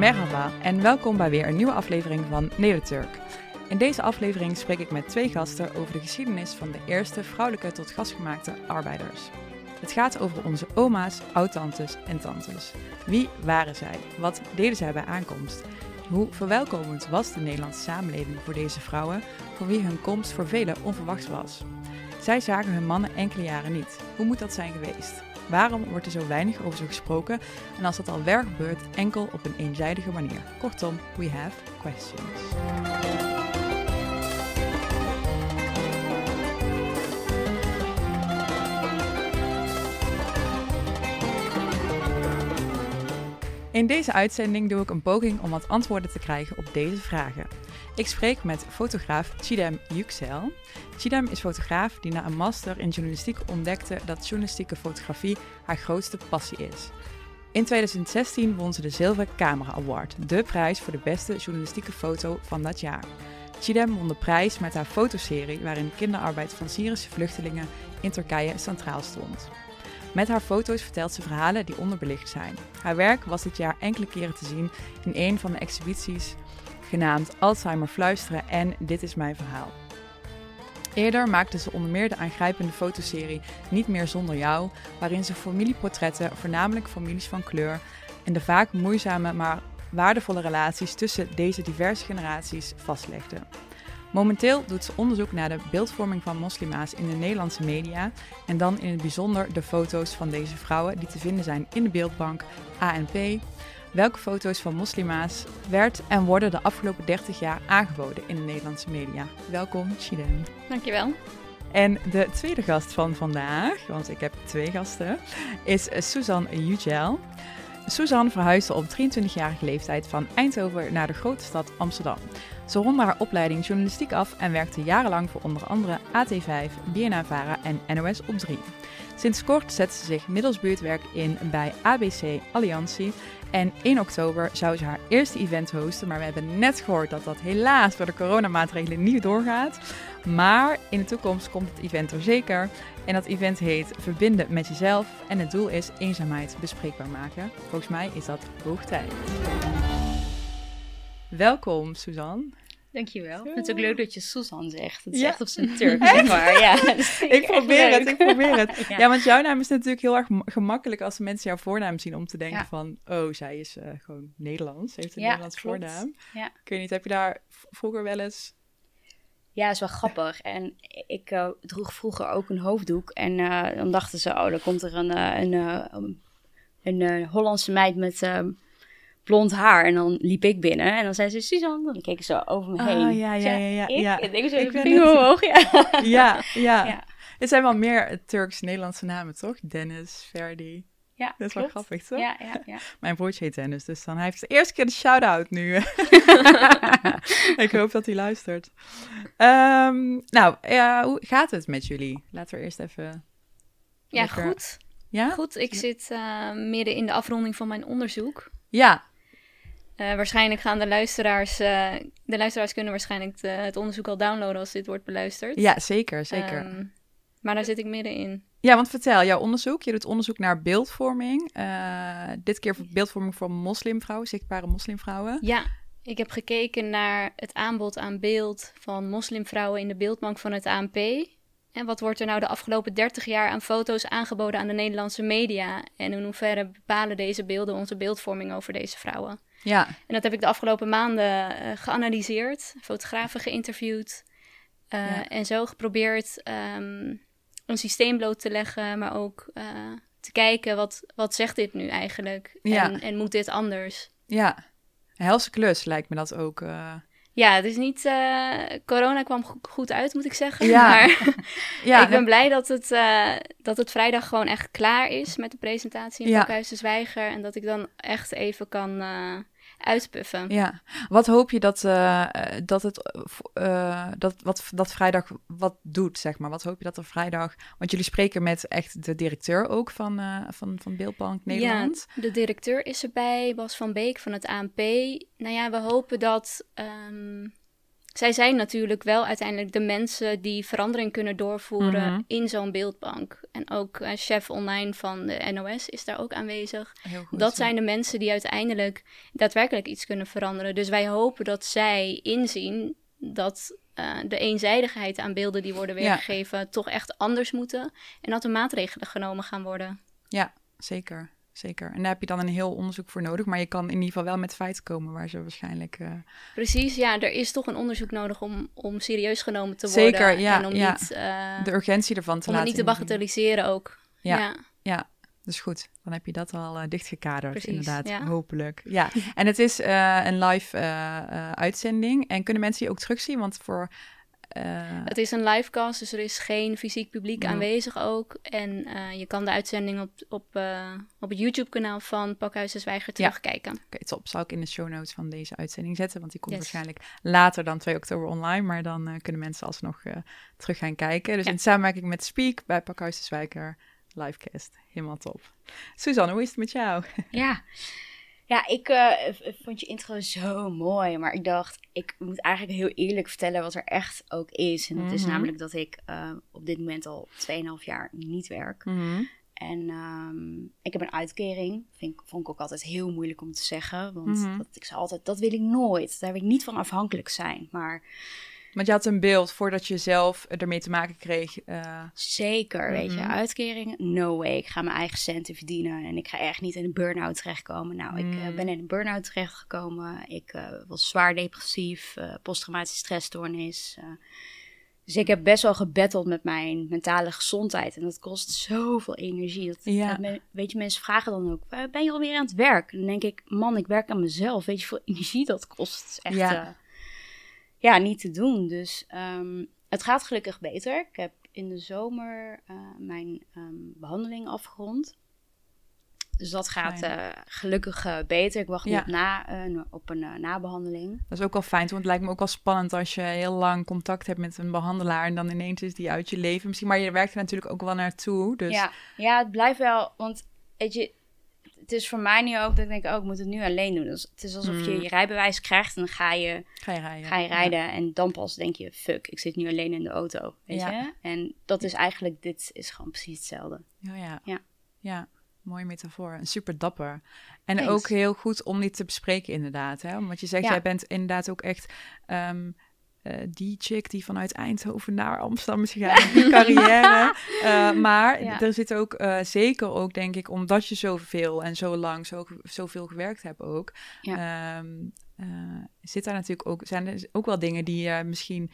Merhaba en welkom bij weer een nieuwe aflevering van Nederturk. In deze aflevering spreek ik met twee gasten over de geschiedenis van de eerste vrouwelijke tot gasgemaakte arbeiders. Het gaat over onze oma's, oudtantes en tantes. Wie waren zij? Wat deden zij bij aankomst? Hoe verwelkomend was de Nederlandse samenleving voor deze vrouwen, voor wie hun komst voor velen onverwachts was? Zij zagen hun mannen enkele jaren niet. Hoe moet dat zijn geweest? Waarom wordt er zo weinig over ze gesproken en als dat al wel gebeurt, enkel op een eenzijdige manier? Kortom, we have questions. In deze uitzending doe ik een poging om wat antwoorden te krijgen op deze vragen. Ik spreek met fotograaf Chidem Yüksel. Chidem is fotograaf die na een master in journalistiek ontdekte dat journalistieke fotografie haar grootste passie is. In 2016 won ze de Zilveren Camera Award, de prijs voor de beste journalistieke foto van dat jaar. Chidem won de prijs met haar fotoserie waarin kinderarbeid van Syrische vluchtelingen in Turkije centraal stond. Met haar foto's vertelt ze verhalen die onderbelicht zijn. Haar werk was dit jaar enkele keren te zien in een van de exhibities genaamd Alzheimer Fluisteren en Dit is mijn verhaal. Eerder maakte ze onder meer de aangrijpende fotoserie Niet meer zonder jou, waarin ze familieportretten, voornamelijk families van kleur, en de vaak moeizame maar waardevolle relaties tussen deze diverse generaties vastlegde. Momenteel doet ze onderzoek naar de beeldvorming van moslima's in de Nederlandse media en dan in het bijzonder de foto's van deze vrouwen die te vinden zijn in de beeldbank ANP. Welke foto's van moslima's werd en worden de afgelopen 30 jaar aangeboden in de Nederlandse media? Welkom, Chidem. Dankjewel. En de tweede gast van vandaag, want ik heb twee gasten, is Suzanne Yücel. Suzanne verhuisde op 23-jarige leeftijd van Eindhoven naar de grote stad Amsterdam. Ze ronde haar opleiding journalistiek af en werkte jarenlang voor onder andere AT5, BNA-VARA en NOS op 3. Sinds kort zet ze zich middels buurtwerk in bij ABC Alliantie en in oktober zou ze haar eerste event hosten, maar we hebben net gehoord dat dat helaas door de coronamaatregelen niet doorgaat. Maar in de toekomst komt het event er zeker. En dat event heet Verbinden met jezelf en het doel is eenzaamheid bespreekbaar maken. Volgens mij is dat hoog tijd. Welkom, Suzanne. Dankjewel. Ik vind het ook leuk dat je Susan zegt. Het is echt op zijn Turk, zeg maar. Ja, ik probeer het, ik probeer het. Ja. want jouw naam is natuurlijk heel erg gemakkelijk als mensen jouw voornaam zien om te denken van, oh, zij is uh, gewoon Nederlands, heeft een Nederlands voornaam. Ik weet niet, heb je daar vroeger wel eens... Ja, is wel grappig. En ik uh, droeg vroeger ook een hoofddoek en uh, dan dachten ze, oh, dan komt er een, een, een, een Hollandse meid met blond haar. En dan liep ik binnen en dan zei ze Suzanne. Dan keken ze over me ah, heen. ja, ja, ja, ja. Ik, ja. En ik zo ik vinger omhoog, ja. ja. ja, ja. Het zijn wel meer Turks-Nederlandse namen, toch? Dennis, Ferdi. Ja, dat is wel grappig, toch? Ja, ja, ja. Mijn broertje heet Dennis, dus dan hij heeft de eerste keer de shout-out nu. ik hoop dat hij luistert. Um, nou, ja, hoe gaat het met jullie? Laten we eerst even... Ja, goed. Ja? Goed, ik zit uh, midden in de afronding van mijn onderzoek. Ja, uh, waarschijnlijk gaan de luisteraars, uh, de luisteraars kunnen waarschijnlijk de, het onderzoek al downloaden als dit wordt beluisterd. Ja, zeker, zeker. Um, maar daar zit ik middenin. Ja, want vertel, jouw onderzoek, je doet onderzoek naar beeldvorming. Uh, dit keer voor beeldvorming voor moslimvrouwen, zichtbare moslimvrouwen. Ja, ik heb gekeken naar het aanbod aan beeld van moslimvrouwen in de beeldbank van het ANP. En wat wordt er nou de afgelopen 30 jaar aan foto's aangeboden aan de Nederlandse media? En in hoeverre bepalen deze beelden onze beeldvorming over deze vrouwen? Ja. En dat heb ik de afgelopen maanden uh, geanalyseerd, fotografen geïnterviewd. Uh, ja. En zo geprobeerd um, een systeem bloot te leggen, maar ook uh, te kijken wat, wat zegt dit nu eigenlijk? Ja. En, en moet dit anders? Ja, een helse klus lijkt me dat ook. Ja, het is niet. Uh, corona kwam goed uit, moet ik zeggen. Ja. Maar ja, ik ben blij dat het, uh, dat het vrijdag gewoon echt klaar is met de presentatie in ja. Pakhuis de Zwijger. En dat ik dan echt even kan uh, uitpuffen. Ja, wat hoop je dat, uh, dat het uh, dat, wat, dat vrijdag wat doet, zeg maar? Wat hoop je dat er vrijdag... Want jullie spreken met echt de directeur ook van, uh, van, van Beeldbank Nederland. Ja, de directeur is erbij, Bas van Beek van het ANP. Nou ja, we hopen dat... Um, zij zijn natuurlijk wel uiteindelijk de mensen die verandering kunnen doorvoeren Mhm. in zo'n beeldbank. En ook eh, chef online van de NOS is daar ook aanwezig. Goed. Dat zijn de mensen die uiteindelijk daadwerkelijk iets kunnen veranderen. Dus wij hopen dat zij inzien dat eh, de eenzijdigheid aan beelden die worden Ja. weergegeven toch echt anders moeten. En dat er maatregelen genomen gaan worden. Ja, zeker. Zeker. En daar heb je dan een heel onderzoek voor nodig. Maar je kan in ieder geval wel met feiten komen waar ze waarschijnlijk... eh, Precies, ja, er is toch een onderzoek nodig om, om serieus genomen te Zeker, worden. ja, en om ja. niet, eh, de urgentie ervan te om laten niet te bagatelliseren ook. Ja. ja. Ja, dus goed. Dan heb je dat al eh, dichtgekaderd, Precies, inderdaad. ja. Hopelijk. Ja, en het is een live uitzending. En kunnen mensen die ook terugzien? Want voor... eh, Het is een livecast, dus er is geen fysiek publiek aanwezig ook. En eh, je kan de uitzending op, op, eh, op het YouTube-kanaal van Pakhuis de Zwijger Ja. terugkijken. Oké, top. Zal ik in de show notes van deze uitzending zetten. Want die komt Yes. waarschijnlijk later dan 2 oktober online. Maar dan kunnen mensen alsnog terug gaan kijken. Dus Ja. in samenwerking met Speak bij Pakhuis de Zwijker livecast. Helemaal top. Suzanne, hoe is het met jou? Ja, ja ik eh, vond je intro zo mooi. Maar ik dacht, ik moet eigenlijk heel eerlijk vertellen wat er echt ook is. En dat is Mhm. namelijk dat ik eh, op dit moment al 2,5 jaar niet werk. En ehm, ik heb een uitkering. Vind, vond ik ook altijd heel moeilijk om te zeggen. Want Mhm. dat, ik zei altijd, dat wil ik nooit. Daar wil ik niet van afhankelijk zijn. Maar Want je had een beeld voordat je zelf ermee te maken kreeg. eh, zeker, weet je, Mhm. uitkering, no way. Ik ga mijn eigen centen verdienen. En ik ga echt niet in een burn-out terechtkomen. Nou, ik eh, Mhm. ben in een burn-out terechtgekomen. Ik eh, was zwaar depressief. posttraumatische stressstoornis. dus ik heb best wel gebatteld met mijn mentale gezondheid. En dat kost zoveel energie. Dat, Ja. dat men- weet je, mensen vragen dan ook, "Eh, ben je alweer aan het werk? En dan denk ik, man, ik werk aan mezelf. Weet je hoeveel energie dat kost? Echt, Ja. Ja. niet te doen. Dus ehm, het gaat gelukkig beter. Ik heb in de zomer eh, mijn ehm, behandeling afgerond. Dus dat gaat eh, gelukkig eh, beter. Ik wacht Ja. op, na, op een eh, nabehandeling. Dat is ook wel fijn, want het lijkt me ook wel spannend als je heel lang contact hebt met een behandelaar en dan ineens is die uit je leven. Misschien, maar je werkt er natuurlijk ook wel naartoe. Dus Ja, ja, het blijft wel, want weet je, het is voor mij nu ook dat ik denk, oh, ik moet het nu alleen doen. Dus het is alsof je Mm. je rijbewijs krijgt en dan ga je, ga je rijden. ga je rijden en dan pas denk je, fuck, ik zit nu alleen in de auto, weet Ja. je? En dat is eigenlijk, dit is gewoon precies hetzelfde. Ja, ja. Ja. ja. mooie metafoor. En super dapper. En Thanks. ook heel goed om dit te bespreken inderdaad. Hè? Want je zegt, jij bent inderdaad ook echt ehm, eh, die chick die vanuit Eindhoven naar Amsterdam is gegaan. Die carrière. Eh, maar Ja. er zit ook, eh, zeker ook denk ik, omdat je zoveel en zo lang zo, zoveel gewerkt hebt ook. ehm, eh, zit daar natuurlijk ook, zijn er ook wel dingen die je misschien...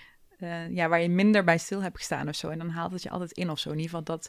ja, waar je minder bij stil hebt gestaan of zo. En dan haalt het je altijd in of zo. In ieder geval, dat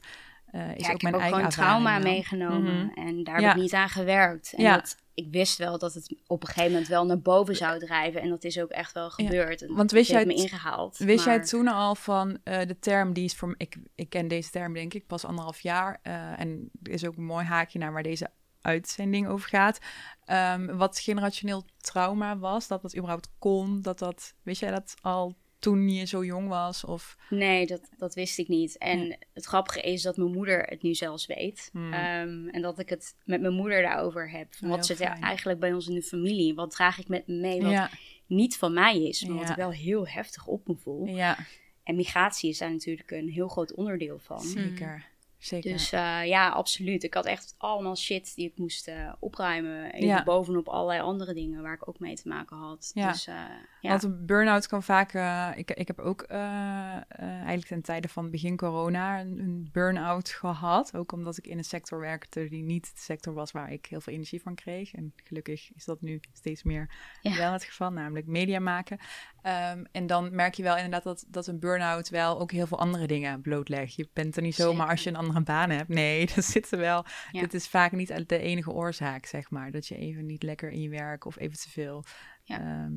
eh, is ja, ook ik mijn heb ook eigen gewoon trauma dan. meegenomen Mhm. en daar Ja. heb ik niet aan gewerkt. En Ja. dat, ik wist wel dat het op een gegeven moment wel naar boven zou drijven en dat is ook echt wel gebeurd. En Want wist het jij me het- ingehaald. Wist jij toen al van eh, de term die is voor ik, ik ken deze term denk ik pas anderhalf jaar eh, en er is ook een mooi haakje naar waar deze uitzending over gaat. Ehm, wat generationeel trauma was, dat dat überhaupt kon, dat dat, wist jij dat al toen je zo jong was? Of, Nee, dat, dat wist ik niet. En Ja. het grappige is dat mijn moeder het nu zelfs weet. Hmm. Ehm, en dat ik het met mijn moeder daarover heb. Van Oh, wat heel zit er fijn. eigenlijk bij ons in de familie? Wat draag ik met me mee wat ja, niet van mij is, maar wat ik wel heel heftig op me voel? ja, En migratie is daar natuurlijk een heel groot onderdeel van. zeker. Zeker. Dus eh, ja, absoluut. Ik had echt allemaal shit die ik moest eh, opruimen. Ja. bovenop allerlei andere dingen waar ik ook mee te maken had. Ja. Dus eh, ja. Want een burn-out kan vaak... eh, ik, ik heb ook eh, eh, eigenlijk ten tijde van begin corona een, een burn-out gehad. Ook omdat ik in een sector werkte die niet de sector was waar ik heel veel energie van kreeg. En gelukkig is dat nu steeds meer Ja. wel het geval, namelijk media maken. Ehm, en dan merk je wel inderdaad dat, dat een burn-out wel ook heel veel andere dingen blootlegt. Je bent er niet zomaar Zeker. als je een andere baan hebt. Nee, dat zit er wel. Ja. Dit is vaak niet de enige oorzaak, zeg maar. Dat je even niet lekker in je werk of even te veel... Ja. ehm,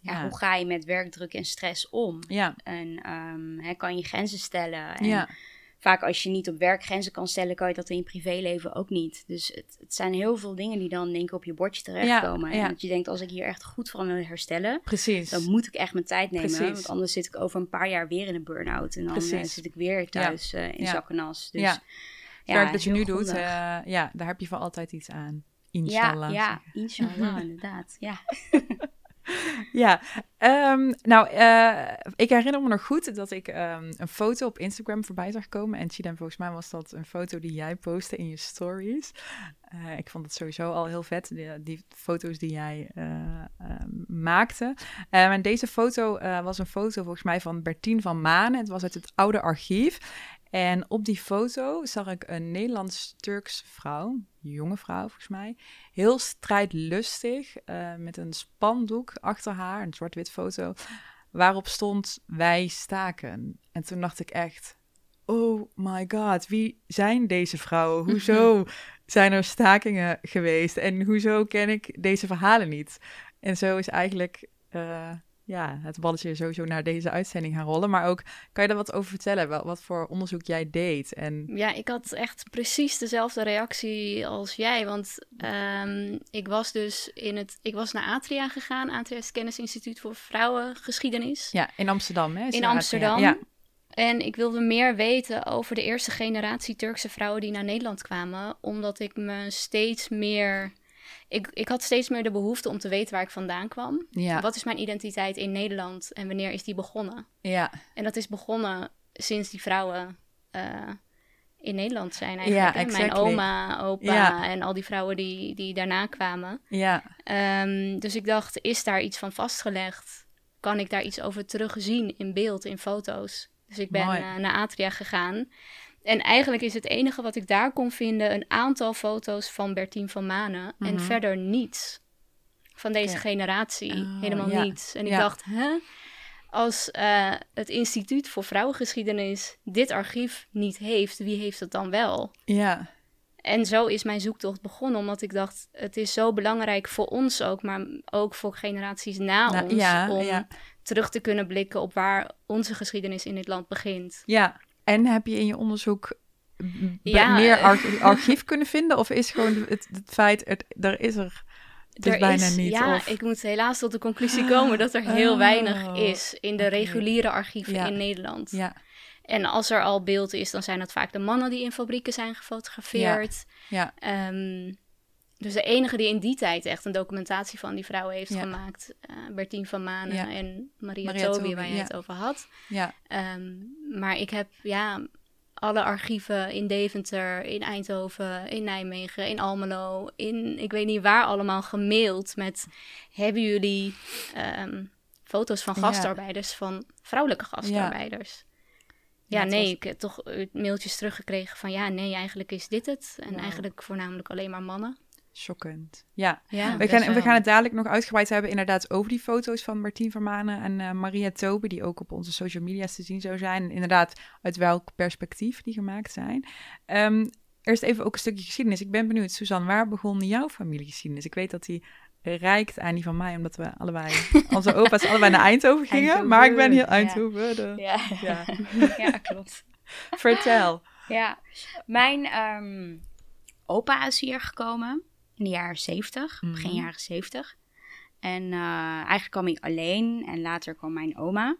ja, hoe ga je met werkdruk en stress om? ja, En ehm, hè, kan je grenzen stellen? En ja. vaak als je niet op werk grenzen kan stellen, kan je dat in je privéleven ook niet. Dus het, het zijn heel veel dingen die dan denk ik op je bordje terechtkomen. En dat je denkt, als ik hier echt goed van wil herstellen, Precies. dan moet ik echt mijn tijd nemen. Precies. Want anders zit ik over een paar jaar weer in een burn-out. En dan eh, zit ik weer thuis eh, in zak en as. Dus, Ja. ja, Het werk dat je nu doet, eh, ja, daar heb je voor altijd iets aan. ja, Inshallah. ja, inshallah, inderdaad. Ja. ja, ehm, nou, uh, ik herinner me nog goed dat ik um, een foto op Instagram voorbij zag komen. En Chidem, volgens mij was dat een foto die jij postte in je stories. Uh, ik vond het sowieso al heel vet, die, foto's die jij uh, maakte. en deze foto was een foto volgens mij van Bertien van Manen. Het was uit het oude archief. En op die foto zag ik een Nederlands-Turks vrouw, jonge vrouw volgens mij, heel strijdlustig uh, met een spandoek achter haar, een zwart-wit foto, waarop stond wij staken. En toen dacht ik echt, oh my god, wie zijn deze vrouwen? Hoezo zijn er stakingen geweest? En hoezo ken ik deze verhalen niet? En zo is eigenlijk uh, ja, het balletje sowieso naar deze uitzending gaan rollen. Maar ook, kan je daar wat over vertellen? Wel, wat voor onderzoek jij deed? En... Ja, ik had echt precies dezelfde reactie als jij. Want um, ik was dus in het... Ik was naar Atria gegaan. Atria is het Kennisinstituut voor Vrouwengeschiedenis. Ja, in Amsterdam, hè? In Amsterdam. Ja. En ik wilde meer weten over de eerste generatie Turkse vrouwen die naar Nederland kwamen. Omdat ik me steeds meer ik, ik had steeds meer de behoefte om te weten waar ik vandaan kwam. Ja. Wat is mijn identiteit in Nederland en wanneer is die begonnen? Ja. En dat is begonnen sinds die vrouwen uh, in Nederland zijn eigenlijk. Ja, exactly. Mijn oma, opa ja. en al die vrouwen die, die daarna kwamen. Ja. Um, dus ik dacht, is daar iets van vastgelegd? Kan ik daar iets over terugzien in beeld, in foto's? Dus ik ben uh, naar Atria gegaan. En eigenlijk is het enige wat ik daar kon vinden een aantal foto's van Bertien van Manen. En mhm. verder niets van deze generatie. Oh, Helemaal niets. En ik dacht, hè? Als uh, het Instituut voor Vrouwengeschiedenis dit archief niet heeft, wie heeft het dan wel? Ja. En zo is mijn zoektocht begonnen, omdat ik dacht, het is zo belangrijk voor ons ook, maar ook voor generaties na nou, ons, om terug te kunnen blikken op waar onze geschiedenis in dit land begint. Ja, en heb je in je onderzoek meer archief kunnen vinden? Of is gewoon het, het feit, het, er is er dus er bijna niet? Ja, ik moet helaas tot de conclusie komen dat er heel oh, weinig is in de reguliere archieven in Nederland. Ja. En als er al beeld is, dan zijn dat vaak de mannen die in fabrieken zijn gefotografeerd. Ja. Ehm, dus de enige die in die tijd echt een documentatie van die vrouwen heeft gemaakt, uh, Bertien van Manen en Maria, Maria Tobi, waar je het over had. Ja. Um, maar ik heb ja, alle archieven in Deventer, in Eindhoven, in Nijmegen, in Almelo, in ik weet niet waar allemaal gemaild met hebben jullie um, foto's van gastarbeiders, van vrouwelijke gastarbeiders? Ja, nee, ik heb toch mailtjes teruggekregen van ja, nee, eigenlijk is dit het. En eigenlijk voornamelijk alleen maar mannen. Schokkend. Ja, ja we, gaan, we gaan het dadelijk nog uitgebreid hebben inderdaad over die foto's van Martien Vermanen en uh, Maria Tobe, die ook op onze social media's te zien zou zijn. En inderdaad, uit welk perspectief die gemaakt zijn. Um, eerst even ook een stukje geschiedenis. Ik ben benieuwd, Suzanne, waar begon jouw familiegeschiedenis? Ik weet dat die rijkt aan die van mij, omdat we allebei, onze opa's allebei naar Eindhoven gingen. Maar ik ben hier Eindhoven. Ja, ja. ja. klopt. Vertel. Ja, mijn um, opa is hier gekomen in de jaren 70, mm begin jaren 70. En uh, eigenlijk kwam ik alleen en later kwam mijn oma.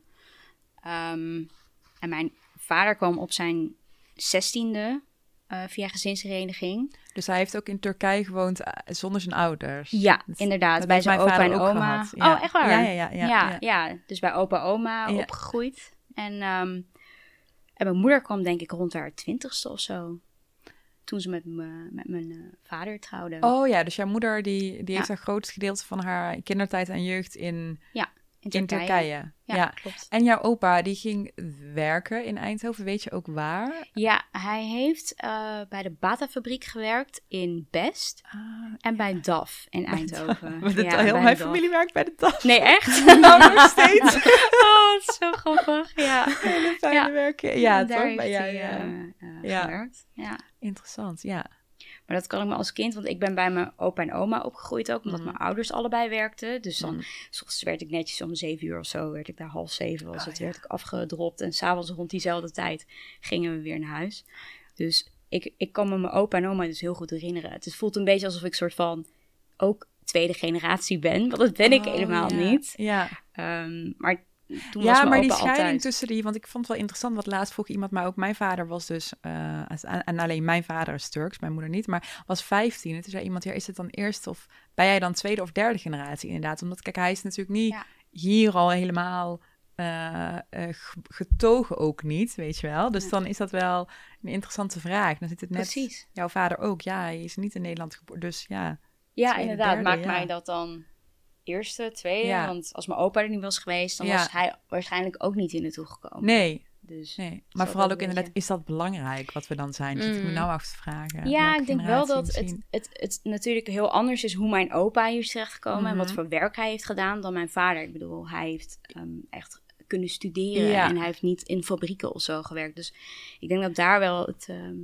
Um, en mijn vader kwam op zijn zestiende uh, via gezinshereniging. Dus hij heeft ook in Turkije gewoond uh, zonder zijn ouders? Ja, inderdaad. bij zijn opa en oma. Ja. Oh, echt waar? Ja, ja, ja. Ja, ja, ja. dus bij opa en oma opgegroeid. En, um, en mijn moeder kwam denk ik rond haar twintigste of zo toen ze met, me, met mijn uh, vader trouwde. Oh ja, dus jouw moeder die, die heeft een groot gedeelte van haar kindertijd en jeugd in, ja, in Turkije. Ja, ja, klopt. En jouw opa die ging werken in Eindhoven, weet je ook waar? Ja, hij heeft uh, bij de Bata-fabriek gewerkt in Best ah, en bij DAF in Eindhoven. Ja, heel mijn familie werkt bij de DAF. Nee, echt? nou, nog steeds. oh, is zo grappig. Ja. Hele fijne werken. Ja, toch? Bij jou, ja. Uh, uh, gewerkt. Ja. Interessant, ja. Maar dat kan ik me als kind, want ik ben bij mijn opa en oma opgegroeid ook, omdat mm. mijn ouders allebei werkten. Dus dan, mm. soms werd ik netjes om zeven uur of zo, werd ik daar half zeven was oh, het, werd ik afgedropt. En s'avonds rond diezelfde tijd gingen we weer naar huis. Dus ik, ik kan me mijn opa en oma dus heel goed herinneren. Het voelt een beetje alsof ik soort van ook tweede generatie ben, want dat ben ik oh, helemaal niet. Ja. Um, maar toen ja, was maar die scheiding altijd. tussen die, want ik vond het wel interessant, wat laatst vroeg iemand, maar ook mijn vader was dus, eh, en en alleen mijn vader is Turks, mijn moeder niet, maar was 15. En toen zei iemand, ja, is het dan eerste of ben jij dan tweede of derde generatie inderdaad? Omdat, kijk, hij is natuurlijk niet Ja. hier al helemaal eh, eh, ge- getogen ook niet, weet je wel. Dus Ja. dan is dat wel een interessante vraag. Dan zit het net, Precies. jouw vader ook, ja, hij is niet in Nederland geboren, dus ja. Ja, inderdaad. derde, Maakt ja. mij dat dan eerste, tweede? Ja. Want als mijn opa er niet was geweest, dan Ja. was hij waarschijnlijk ook niet hier naartoe gekomen. Nee, Dus nee. Maar vooral ook inderdaad, is dat belangrijk wat we dan zijn? Dus dat ik me Mm. nou af te vragen. Ja, ik denk wel dat het, het, het natuurlijk heel anders is hoe mijn opa hier is terechtgekomen en wat Mhm. voor werk hij heeft gedaan dan mijn vader. Ik bedoel, hij heeft ehm, echt kunnen studeren Ja. en hij heeft niet in fabrieken of zo gewerkt. Dus ik denk dat daar wel het, ehm,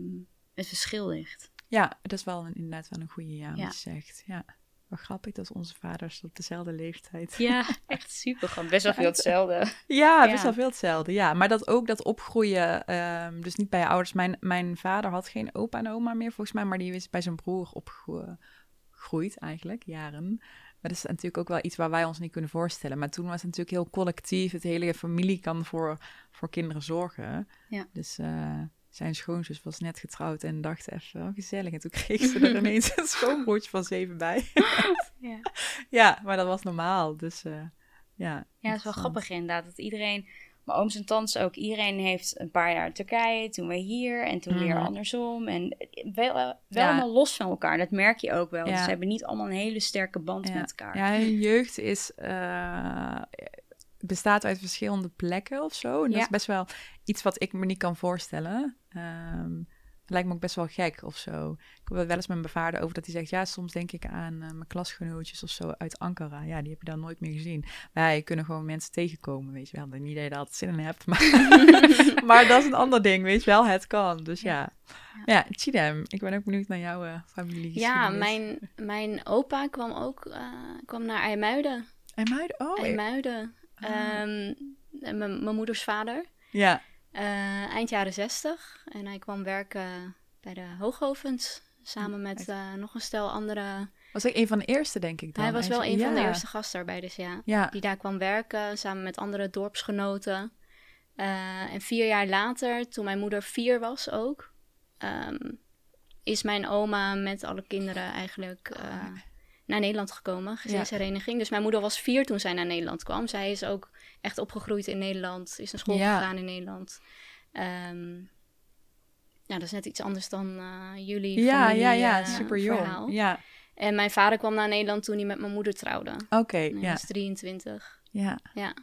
het verschil ligt. Ja, dat is wel een, inderdaad wel een goede ja, wat je zegt. Ja. Wel grappig dat onze vaders op dezelfde leeftijd. Ja, echt super. Gewoon best wel veel hetzelfde. Ja, best wel veel hetzelfde. Ja, maar dat ook dat opgroeien, ehm, dus niet bij je ouders. Mijn, mijn vader had geen opa en oma meer volgens mij, maar die is bij zijn broer opgegroeid eigenlijk, jaren. Maar dat is natuurlijk ook wel iets waar wij ons niet kunnen voorstellen. Maar toen was het natuurlijk heel collectief. Het hele familie kan voor, voor kinderen zorgen. Ja. Dus eh, zijn schoonzus was net getrouwd en dacht even, oh, gezellig. En toen kreeg ze er ineens een schoonbroertje van zeven bij. Ja. ja, maar dat was normaal. Dus eh, ja. Ja, het is wel grappig inderdaad. Dat iedereen, mijn ooms en tantes ook, iedereen heeft een paar jaar Turkije, toen weer hier en toen weer Mhm. andersom. En wel, wel Ja. allemaal los van elkaar, dat merk je ook wel. Ja. Dus ze hebben niet allemaal een hele sterke band met elkaar. Ja, hun jeugd is, eh, bestaat uit verschillende plekken of zo. En dat Ja. is best wel iets wat ik me niet kan voorstellen. Ehm, lijkt me ook best wel gek of zo. Ik heb het wel eens met mijn vader over dat hij zegt... ja, soms denk ik aan eh, mijn klasgenootjes of zo uit Ankara. Ja, die heb je dan nooit meer gezien. Ja, je kunnen gewoon mensen tegenkomen, weet je wel. Niet dat je daar altijd zin in hebt, maar, maar dat is een ander ding, weet je wel. Het kan, dus ja. Ja, Chidem, ik ben ook benieuwd naar jouw eh, familie. Ja, mijn, mijn opa kwam ook eh, kwam naar IJmuiden. En meiden, oh, IJmuiden. Ehm, mijn moeders vader. ja. Eh, eind jaren zestig. En hij kwam werken bij de Hoogovens. Samen met eh, nog een stel andere. Was ik een van de eerste, denk ik dan. hij was wel een van de eerste gastarbeiders, ja. Ja, Die daar kwam werken samen met andere dorpsgenoten. Eh, en vier jaar later, toen mijn moeder vier was ook, ehm, is mijn oma met alle kinderen eigenlijk eh, naar Nederland gekomen, gezinshereniging. Dus mijn moeder was vier toen zij naar Nederland kwam. Zij is ook echt opgegroeid in Nederland, is naar school gegaan in Nederland. Ehm, ja, dat is net iets anders dan eh, jullie ja, familie, ja, ja, eh, super verhaal. jong. Ja, En mijn vader kwam naar Nederland toen hij met mijn moeder trouwde. oké, Hij ja, was 23. ja. Ja.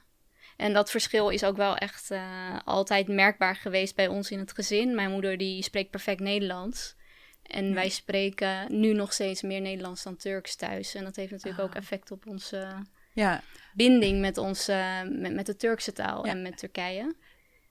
En dat verschil is ook wel echt eh, altijd merkbaar geweest bij ons in het gezin. Mijn moeder die spreekt perfect Nederlands. En Ja. wij spreken nu nog steeds meer Nederlands dan Turks thuis. En dat heeft natuurlijk Ah. ook effect op onze ja. binding met, onze, met, met de Turkse taal Ja. en met Turkije.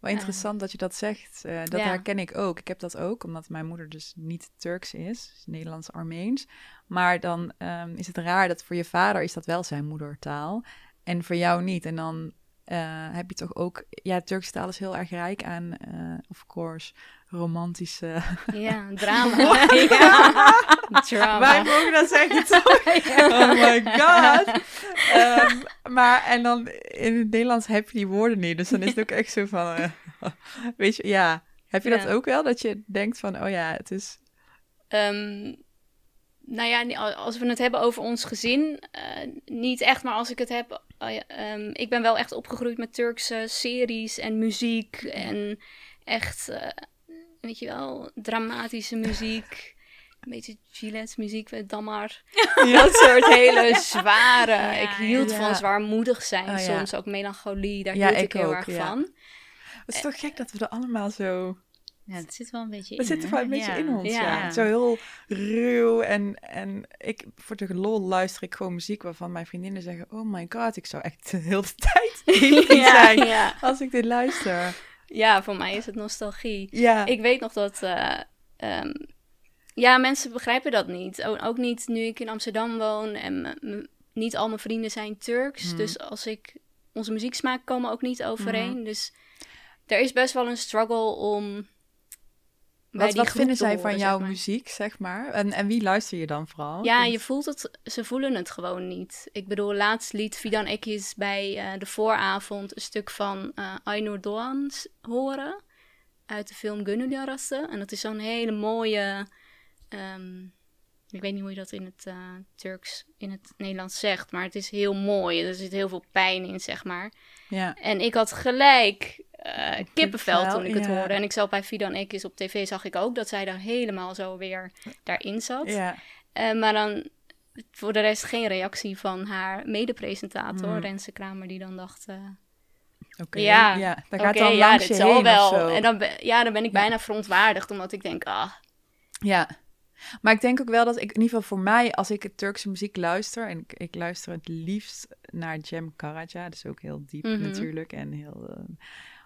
Wel interessant dat je dat zegt. Eh, dat ja. herken ik ook. Ik heb dat ook, omdat mijn moeder dus niet Turks is, is Nederlands-Armeens. Maar dan ehm, is het raar dat voor je vader is dat wel zijn moedertaal en voor jou niet. En dan eh, heb je toch ook... Ja, Turkse taal is heel erg rijk aan, eh, of course, romantische... Ja, drama. ja. drama. Wij mogen dat zeggen, toch? Oh my god. Ehm, maar, en dan in het Nederlands heb je die woorden niet. Dus dan is het ook echt zo van... eh, weet je, ja. Heb je dat ook wel? Dat je denkt van, oh ja, het is... Ehm, nou ja, als we het hebben over ons gezin, niet echt, maar als ik het heb, oh ja, ehm, ik ben wel echt opgegroeid met Turkse series en muziek en echt, eh, weet je wel, dramatische muziek. Een beetje Gillette muziek met Damar. Dat soort hele zware. Ja, ik hield ja. van zwaarmoedig zijn Oh, ja. soms, ook melancholie. Daar Ja, hield ik, ik heel ook, erg ja. van. Het is toch gek dat we er allemaal zo... Ja, het zit wel een beetje in. Het zit er wel een beetje Ja. in ons, ja. Ja. Zo heel ruw en, en ik, voor de lol luister ik gewoon muziek waarvan mijn vriendinnen zeggen... Oh my god, ik zou echt de hele tijd zijn ja. als ik dit luister. ja, voor mij is het nostalgie. Ja, Ik weet nog dat. eh, ehm, ja, mensen begrijpen dat niet. Ook, niet nu ik in Amsterdam woon en niet al mijn vrienden zijn Turks. Mhm. Dus als ik. Onze muzieksmaak komen ook niet overeen. Mhm. Dus er is best wel een struggle om. Wat, wat vinden zij van jouw muziek, zeg maar? En, en wie luister je dan vooral? Ja, je voelt het, ze voelen het gewoon niet. Ik bedoel, laatst liet Fidan Ekis bij uh, de vooravond een stuk van uh, Aynur Doğan horen. Uit de film Gönül Yarası. En dat is zo'n hele mooie... Um, ik weet niet hoe je dat in het uh, Turks, in het Nederlands zegt, maar het is heel mooi. Er zit heel veel pijn in, zeg maar. Ja. En ik had gelijk uh, kippenvel toen ik het hoorde. En ik zag bij Fidan Ekis op tv, zag ik ook dat zij daar helemaal zo weer daarin zat. Ja. Uh, maar dan voor de rest geen reactie van haar medepresentator, mm. Renze Kramer, die dan dacht... Uh, Oké, ja, ja, dan gaat dan langs ja, je heen wel. En dan, ja, dan ben ik bijna verontwaardigd, omdat ik denk, ah... Ja, maar ik denk ook wel dat ik, in ieder geval voor mij, als ik Turkse muziek luister, en ik, ik luister het liefst naar Cem Karaca, dat is ook heel diep mhm. natuurlijk en heel. Uh,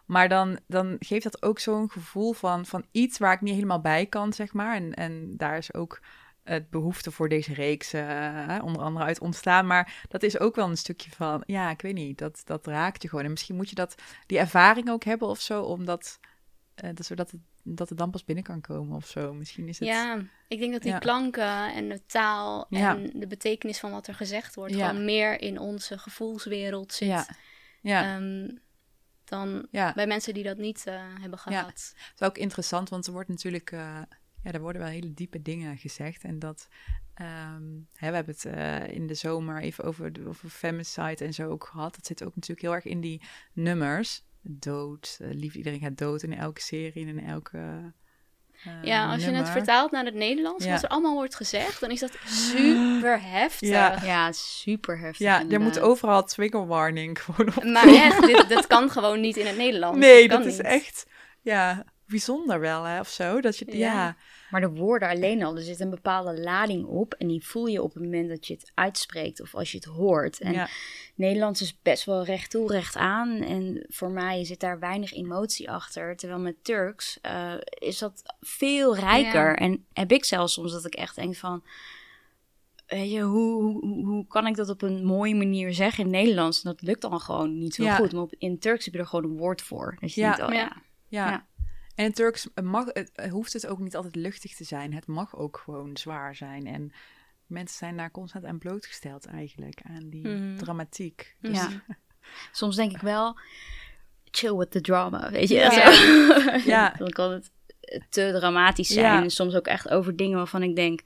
maar dan, dan geeft dat ook zo'n gevoel van, van iets waar ik niet helemaal bij kan, zeg maar. En, en daar is ook het behoefte voor deze reeks uh, onder andere uit ontstaan. Maar dat is ook wel een stukje van, ja, ik weet niet, dat, dat raakt je gewoon. En misschien moet je dat, die ervaring ook hebben of zo, omdat, uh, dat, zodat het dat het dan pas binnen kan komen of zo. Misschien is het... Ja, ik denk dat die klanken en de taal en de betekenis van wat er gezegd wordt... gewoon meer in onze gevoelswereld zit. Ja. ja. Ehm, dan bij mensen die dat niet uh, hebben gehad. Ja. Dat is ook interessant, want er wordt natuurlijk... Uh, ja, er worden wel hele diepe dingen gezegd. En dat... Um, hè, we hebben het uh, in de zomer even over, over femicide en zo ook gehad. Dat zit ook natuurlijk heel erg in die nummers dood. Lief iedereen gaat dood in elke serie en in elke. Uh, ja, als je het vertaalt naar het Nederlands, ja. wat er allemaal wordt gezegd, dan is dat super heftig. Ja, ja super heftig. Ja, er moet overal trigger warning gewoon op. Maar echt, dit, dat kan gewoon niet in het Nederlands. Nee, dat, is echt, ja, bijzonder wel, hè, of zo. Dat je, ja. Maar de woorden alleen al, er zit een bepaalde lading op. En die voel je op het moment dat je het uitspreekt of als je het hoort. En Nederlands is best wel recht toe, recht aan. En voor mij zit daar weinig emotie achter. Terwijl met Turks uh, is dat veel rijker. En heb ik zelfs soms dat ik echt denk van... Weet je, hoe, hoe, hoe, kan ik dat op een mooie manier zeggen in Nederlands? En dat lukt dan gewoon niet zo goed. Maar in Turks heb je er gewoon een woord voor. Dus je ja. Denkt, oh, ja. ja. En in Turks mag, het, hoeft het ook niet altijd luchtig te zijn. Het mag ook gewoon zwaar zijn. En mensen zijn daar constant aan blootgesteld eigenlijk, aan die mhm. dramatiek. Dus ja. Soms denk ik wel, chill with the drama, weet je. Ja. Dan kan het te dramatisch zijn. En soms ook echt over dingen waarvan ik denk,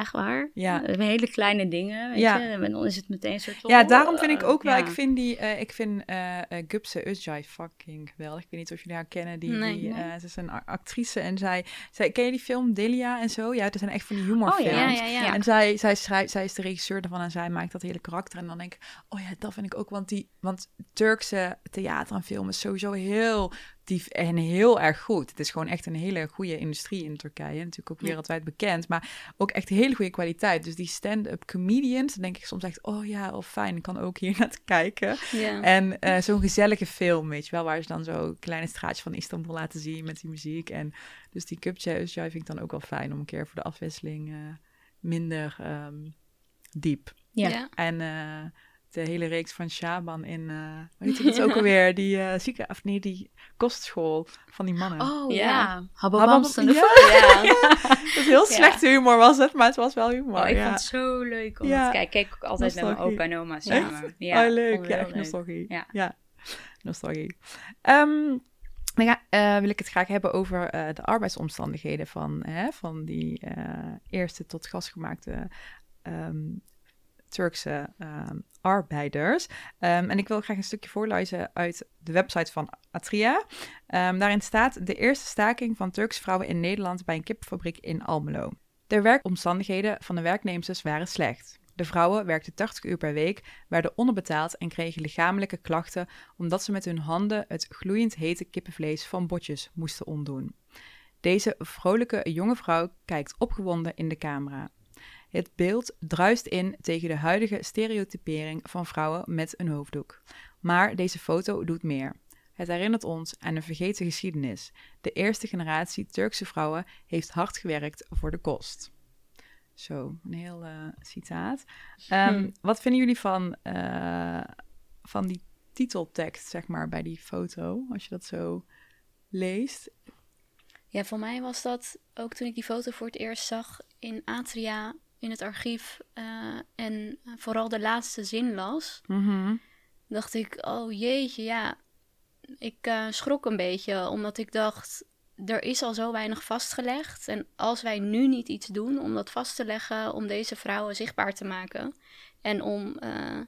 Echt waar? Ja. Hele kleine dingen, weet ja. je. En dan is het meteen een soort... Ja, daarom vind ik ook wel... Ik vind die... Uh, ik vind uh, Gupse Ujjai fucking geweldig. Ik weet niet of jullie haar kennen. Die, nee, die, nee. ze is een actrice en zij, zij... Ken je die film Delia en zo? Ja, het zijn echt van die humorfilms. Oh, ja, ja, ja, En zij, zij, schrijft, zij is de regisseur ervan en zij maakt dat hele karakter. En dan denk ik... Oh ja, dat vind ik ook. Want, die, want Turkse theater en film is sowieso heel en heel erg goed. Het is gewoon echt een hele goede industrie in Turkije. Natuurlijk ook wereldwijd bekend, maar ook echt hele goede kwaliteit. Dus die stand-up comedians, dan denk ik soms echt, oh ja, of fijn, ik kan ook hier naar kijken. Ja. En uh, zo'n gezellige film, weet je wel, waar ze dan zo kleine straatjes van Istanbul laten zien met die muziek. En dus die ja, vind ik dan ook wel fijn om een keer voor de afwisseling uh, minder um, diep. Ja. En uh, de hele reeks van Shaban in, uh, weet je dat ook alweer, die uh, zieke, of nee, die kostschool van die mannen. Oh ja, ja. ja. dat is heel slechte humor was het, maar het was wel humor. Oh, ik vond het zo leuk om te kijken. Ik keek ook altijd met mijn opa en oma samen. Ja, oh, leuk. Ja, echt nostalgie. Ja, ja. nostalgie. Um, dan ga, uh, wil ik het graag hebben over uh, de arbeidsomstandigheden van, hè, van die uh, eerste tot gasgemaakte um, Turkse uh, arbeiders. Um, en ik wil graag een stukje voorlezen uit de website van Atria. Um, daarin staat de eerste staking van Turkse vrouwen in Nederland bij een kipfabriek in Almelo. De werkomstandigheden van de werknemers waren slecht. De vrouwen werkten 80 uur per week, werden onderbetaald en kregen lichamelijke klachten omdat ze met hun handen het gloeiend hete kippenvlees van botjes moesten ontdoen. Deze vrolijke jonge vrouw kijkt opgewonden in de camera. Het beeld druist in tegen de huidige stereotypering van vrouwen met een hoofddoek. Maar deze foto doet meer. Het herinnert ons aan een vergeten geschiedenis. De eerste generatie Turkse vrouwen heeft hard gewerkt voor de kost. Zo, een heel uh, citaat. Um, Wat vinden jullie van, uh, van die titeltekst, zeg maar, bij die foto, als je dat zo leest? Ja, voor mij was dat ook toen ik die foto voor het eerst zag in Atria in het archief uh, en vooral de laatste zin las. Mhm. Dacht ik, oh jeetje, ja. Ik uh, schrok een beetje, omdat ik dacht, er is al zo weinig vastgelegd. En als wij nu niet iets doen om dat vast te leggen, om deze vrouwen zichtbaar te maken en om, uh,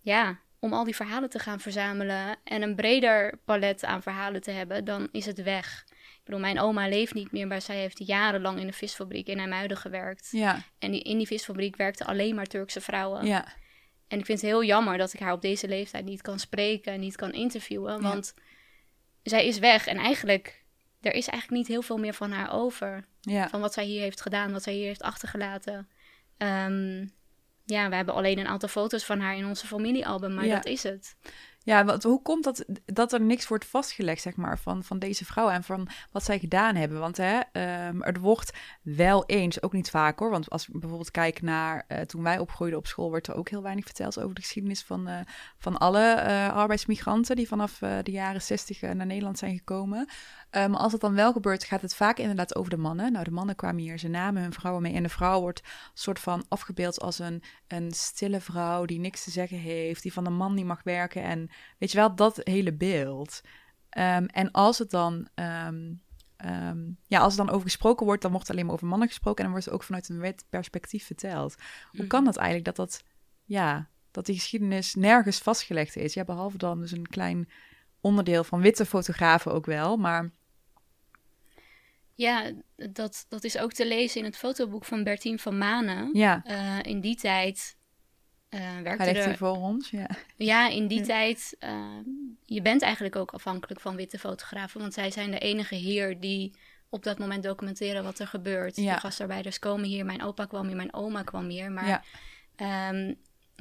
ja, om al die verhalen te gaan verzamelen en een breder palet aan verhalen te hebben, dan is het weg. Ik bedoel, mijn oma leeft niet meer, maar zij heeft jarenlang in een visfabriek in IJmuiden gewerkt. Ja. En die, in die visfabriek werkten alleen maar Turkse vrouwen. Ja. En ik vind het heel jammer dat ik haar op deze leeftijd niet kan spreken en niet kan interviewen. Want zij is weg en eigenlijk, er is eigenlijk niet heel veel meer van haar over. Ja. Van wat zij hier heeft gedaan, wat zij hier heeft achtergelaten. Ehm, ja, we hebben alleen een aantal foto's van haar in onze familiealbum, maar Ja. dat is het. Ja, wat, hoe komt dat dat er niks wordt vastgelegd, zeg maar, van, van deze vrouwen en van wat zij gedaan hebben? Want hè, ehm, er wordt wel eens, ook niet vaak hoor, want als we bijvoorbeeld kijken naar eh, toen wij opgroeiden op school, wordt er ook heel weinig verteld over de geschiedenis van, eh, van alle eh, arbeidsmigranten die vanaf de jaren zestig naar Nederland zijn gekomen. Maar als het dan wel gebeurt, gaat het vaak inderdaad over de mannen. Nou, de mannen kwamen hier, ze namen hun vrouwen mee en de vrouw wordt soort van afgebeeld als een, een stille vrouw die niks te zeggen heeft, die van de man niet mag werken en Weet je wel, dat hele beeld. Ehm, en als het dan, ehm, ehm, ja, als er dan over gesproken wordt, dan wordt er alleen maar over mannen gesproken en dan wordt het ook vanuit een wit perspectief verteld. Hoe kan dat eigenlijk dat dat, ja, dat die geschiedenis nergens vastgelegd is? Ja, behalve dan dus een klein onderdeel van witte fotografen ook wel, maar Ja, dat, dat is ook te lezen in het fotoboek van Bertien van Manen. ja, Eh, in die tijd hij werkte er... voor ons. Ja, Ja, in die Ja. tijd, eh, je bent eigenlijk ook afhankelijk van witte fotografen, want zij zijn de enige hier die op dat moment documenteren wat er gebeurt. Ja. De gastarbeiders komen hier, mijn opa kwam hier, mijn oma kwam hier, maar Ja. ehm,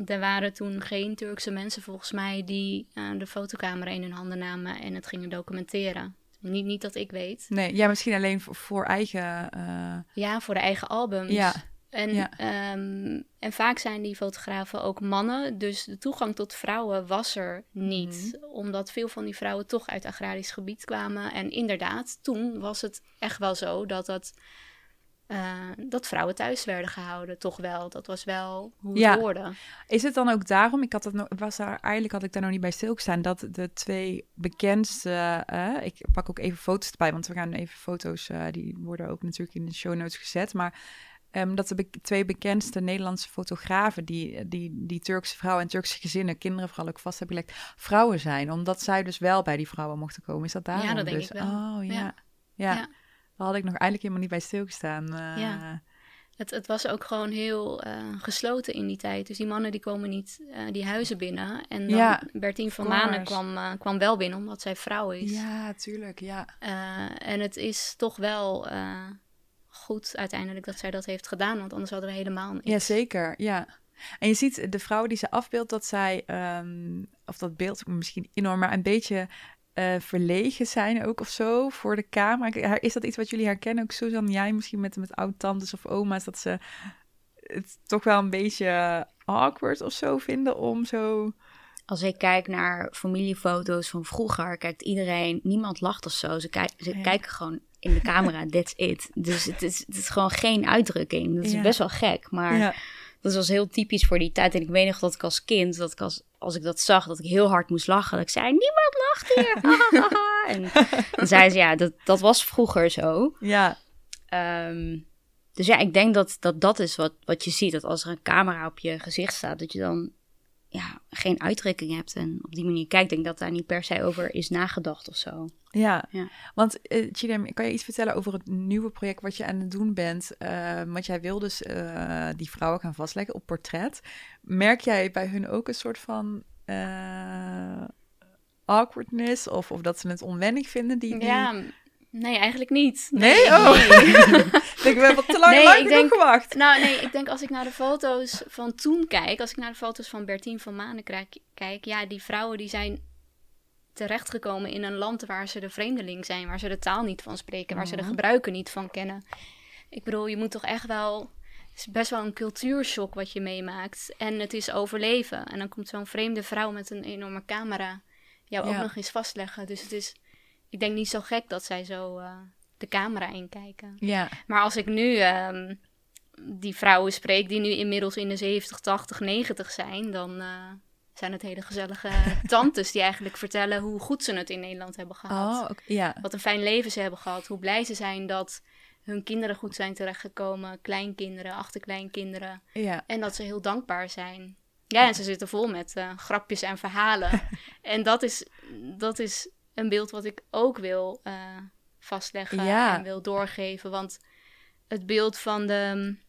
er waren toen geen Turkse mensen volgens mij die eh, de fotocamera in hun handen namen en het gingen documenteren. Niet, niet dat ik weet. nee, ja, misschien alleen voor, voor eigen, Ja, voor de eigen albums. ja, En, Ja. ehm, en vaak zijn die fotografen ook mannen, dus de toegang tot vrouwen was er niet. Mhm. Omdat veel van die vrouwen toch uit agrarisch gebied kwamen. En inderdaad, toen was het echt wel zo dat, dat, eh, dat vrouwen thuis werden gehouden. Toch wel, dat was wel hoe het Ja. hoorde. Is het dan ook daarom, ik had het nog, was daar, eigenlijk had ik daar nog niet bij stilgestaan, dat de twee bekendste, eh, ik pak ook even foto's erbij, want we gaan even foto's, eh, die worden ook natuurlijk in de show notes gezet, maar ehm, dat de be- twee bekendste Nederlandse fotografen, die, die, die Turkse vrouwen en Turkse gezinnen, kinderen vooral ook vast hebben gelegd, vrouwen zijn, omdat zij dus wel bij die vrouwen mochten komen. Is dat daarom? dat denk dus? ik wel. Oh ja. ja. Ja. Daar had ik nog eigenlijk helemaal niet bij stilgestaan. eh. Ja. Het, het was ook gewoon heel eh, gesloten in die tijd. Dus die mannen die komen niet eh, die huizen binnen. En dan Ja, Bertien van course. Manen kwam, kwam wel binnen, omdat zij vrouw is. Ja, tuurlijk, ja. En het is toch wel goed uiteindelijk dat zij dat heeft gedaan, want anders hadden we helemaal niks. Ja, zeker. Ja. En je ziet de vrouw die ze afbeeldt, dat zij, ehm, of dat beeld misschien enorm, maar een beetje eh, verlegen zijn ook of zo voor de camera. Is dat iets wat jullie herkennen? Ook Suzanne, jij misschien met, met oud-tantes of oma's, dat ze het toch wel een beetje awkward of zo vinden om zo... Als ik kijk naar familiefoto's van vroeger, kijkt iedereen, niemand lacht of zo. Ze, kijk- ze Ja. kijken gewoon in de camera, that's it. Dus het is, het is gewoon geen uitdrukking. Dat is Ja. best wel gek, maar ja. dat was heel typisch voor die tijd. En ik weet nog dat ik als kind, dat ik als, als ik dat zag, dat ik heel hard moest lachen. Dat ik zei, niemand lacht hier. en dan zei ze, ja, dat, dat was vroeger zo. ja, Ehm, dus ja, ik denk dat, dat dat is wat, wat je ziet. Dat als er een camera op je gezicht staat, dat je dan ja, geen uitdrukking hebt. En op die manier kijkt, Ik denk dat daar niet per se over is nagedacht of zo. Ja, Ja. want uh, Chidem, kan je iets vertellen over het nieuwe project wat je aan het doen bent? Uh, want jij wil dus uh, die vrouwen gaan vastleggen op portret. Merk jij bij hun ook een soort van uh, awkwardness of, of dat ze het onwennig vinden? Die, die... Ja, nee, eigenlijk niet. Nee? nee oh! Nee. ik denk, we hebben te lang, nee, lang ik denk, gewacht. Nou nee, ik denk als ik naar de foto's van toen kijk, als ik naar de foto's van Bertien van Manen kijk, kijk ja, die vrouwen die zijn terechtgekomen in een land waar ze de vreemdeling zijn, waar ze de taal niet van spreken, waar Mhm. ze de gebruiken niet van kennen. Ik bedoel, je moet toch echt wel. Het is best wel een cultuurshock wat je meemaakt. En het is overleven. En dan komt zo'n vreemde vrouw met een enorme camera jou Ja. ook nog eens vastleggen. Dus het is, ik denk niet zo gek dat zij zo uh, de camera in kijken. Ja. Maar als ik nu ehm, die vrouwen spreek die nu inmiddels in de 70, 80, 90 zijn, dan uh, zijn het hele gezellige tantes die eigenlijk vertellen hoe goed ze het in Nederland hebben gehad. Oh, okay, ja. Wat een fijn leven ze hebben gehad. Hoe blij ze zijn dat hun kinderen goed zijn terechtgekomen. Kleinkinderen, achterkleinkinderen. Ja. En dat ze heel dankbaar zijn. Ja, en ze zitten vol met uh, grapjes en verhalen. en dat is, dat is een beeld wat ik ook wil uh, vastleggen Ja. en wil doorgeven. Want het beeld van de mm,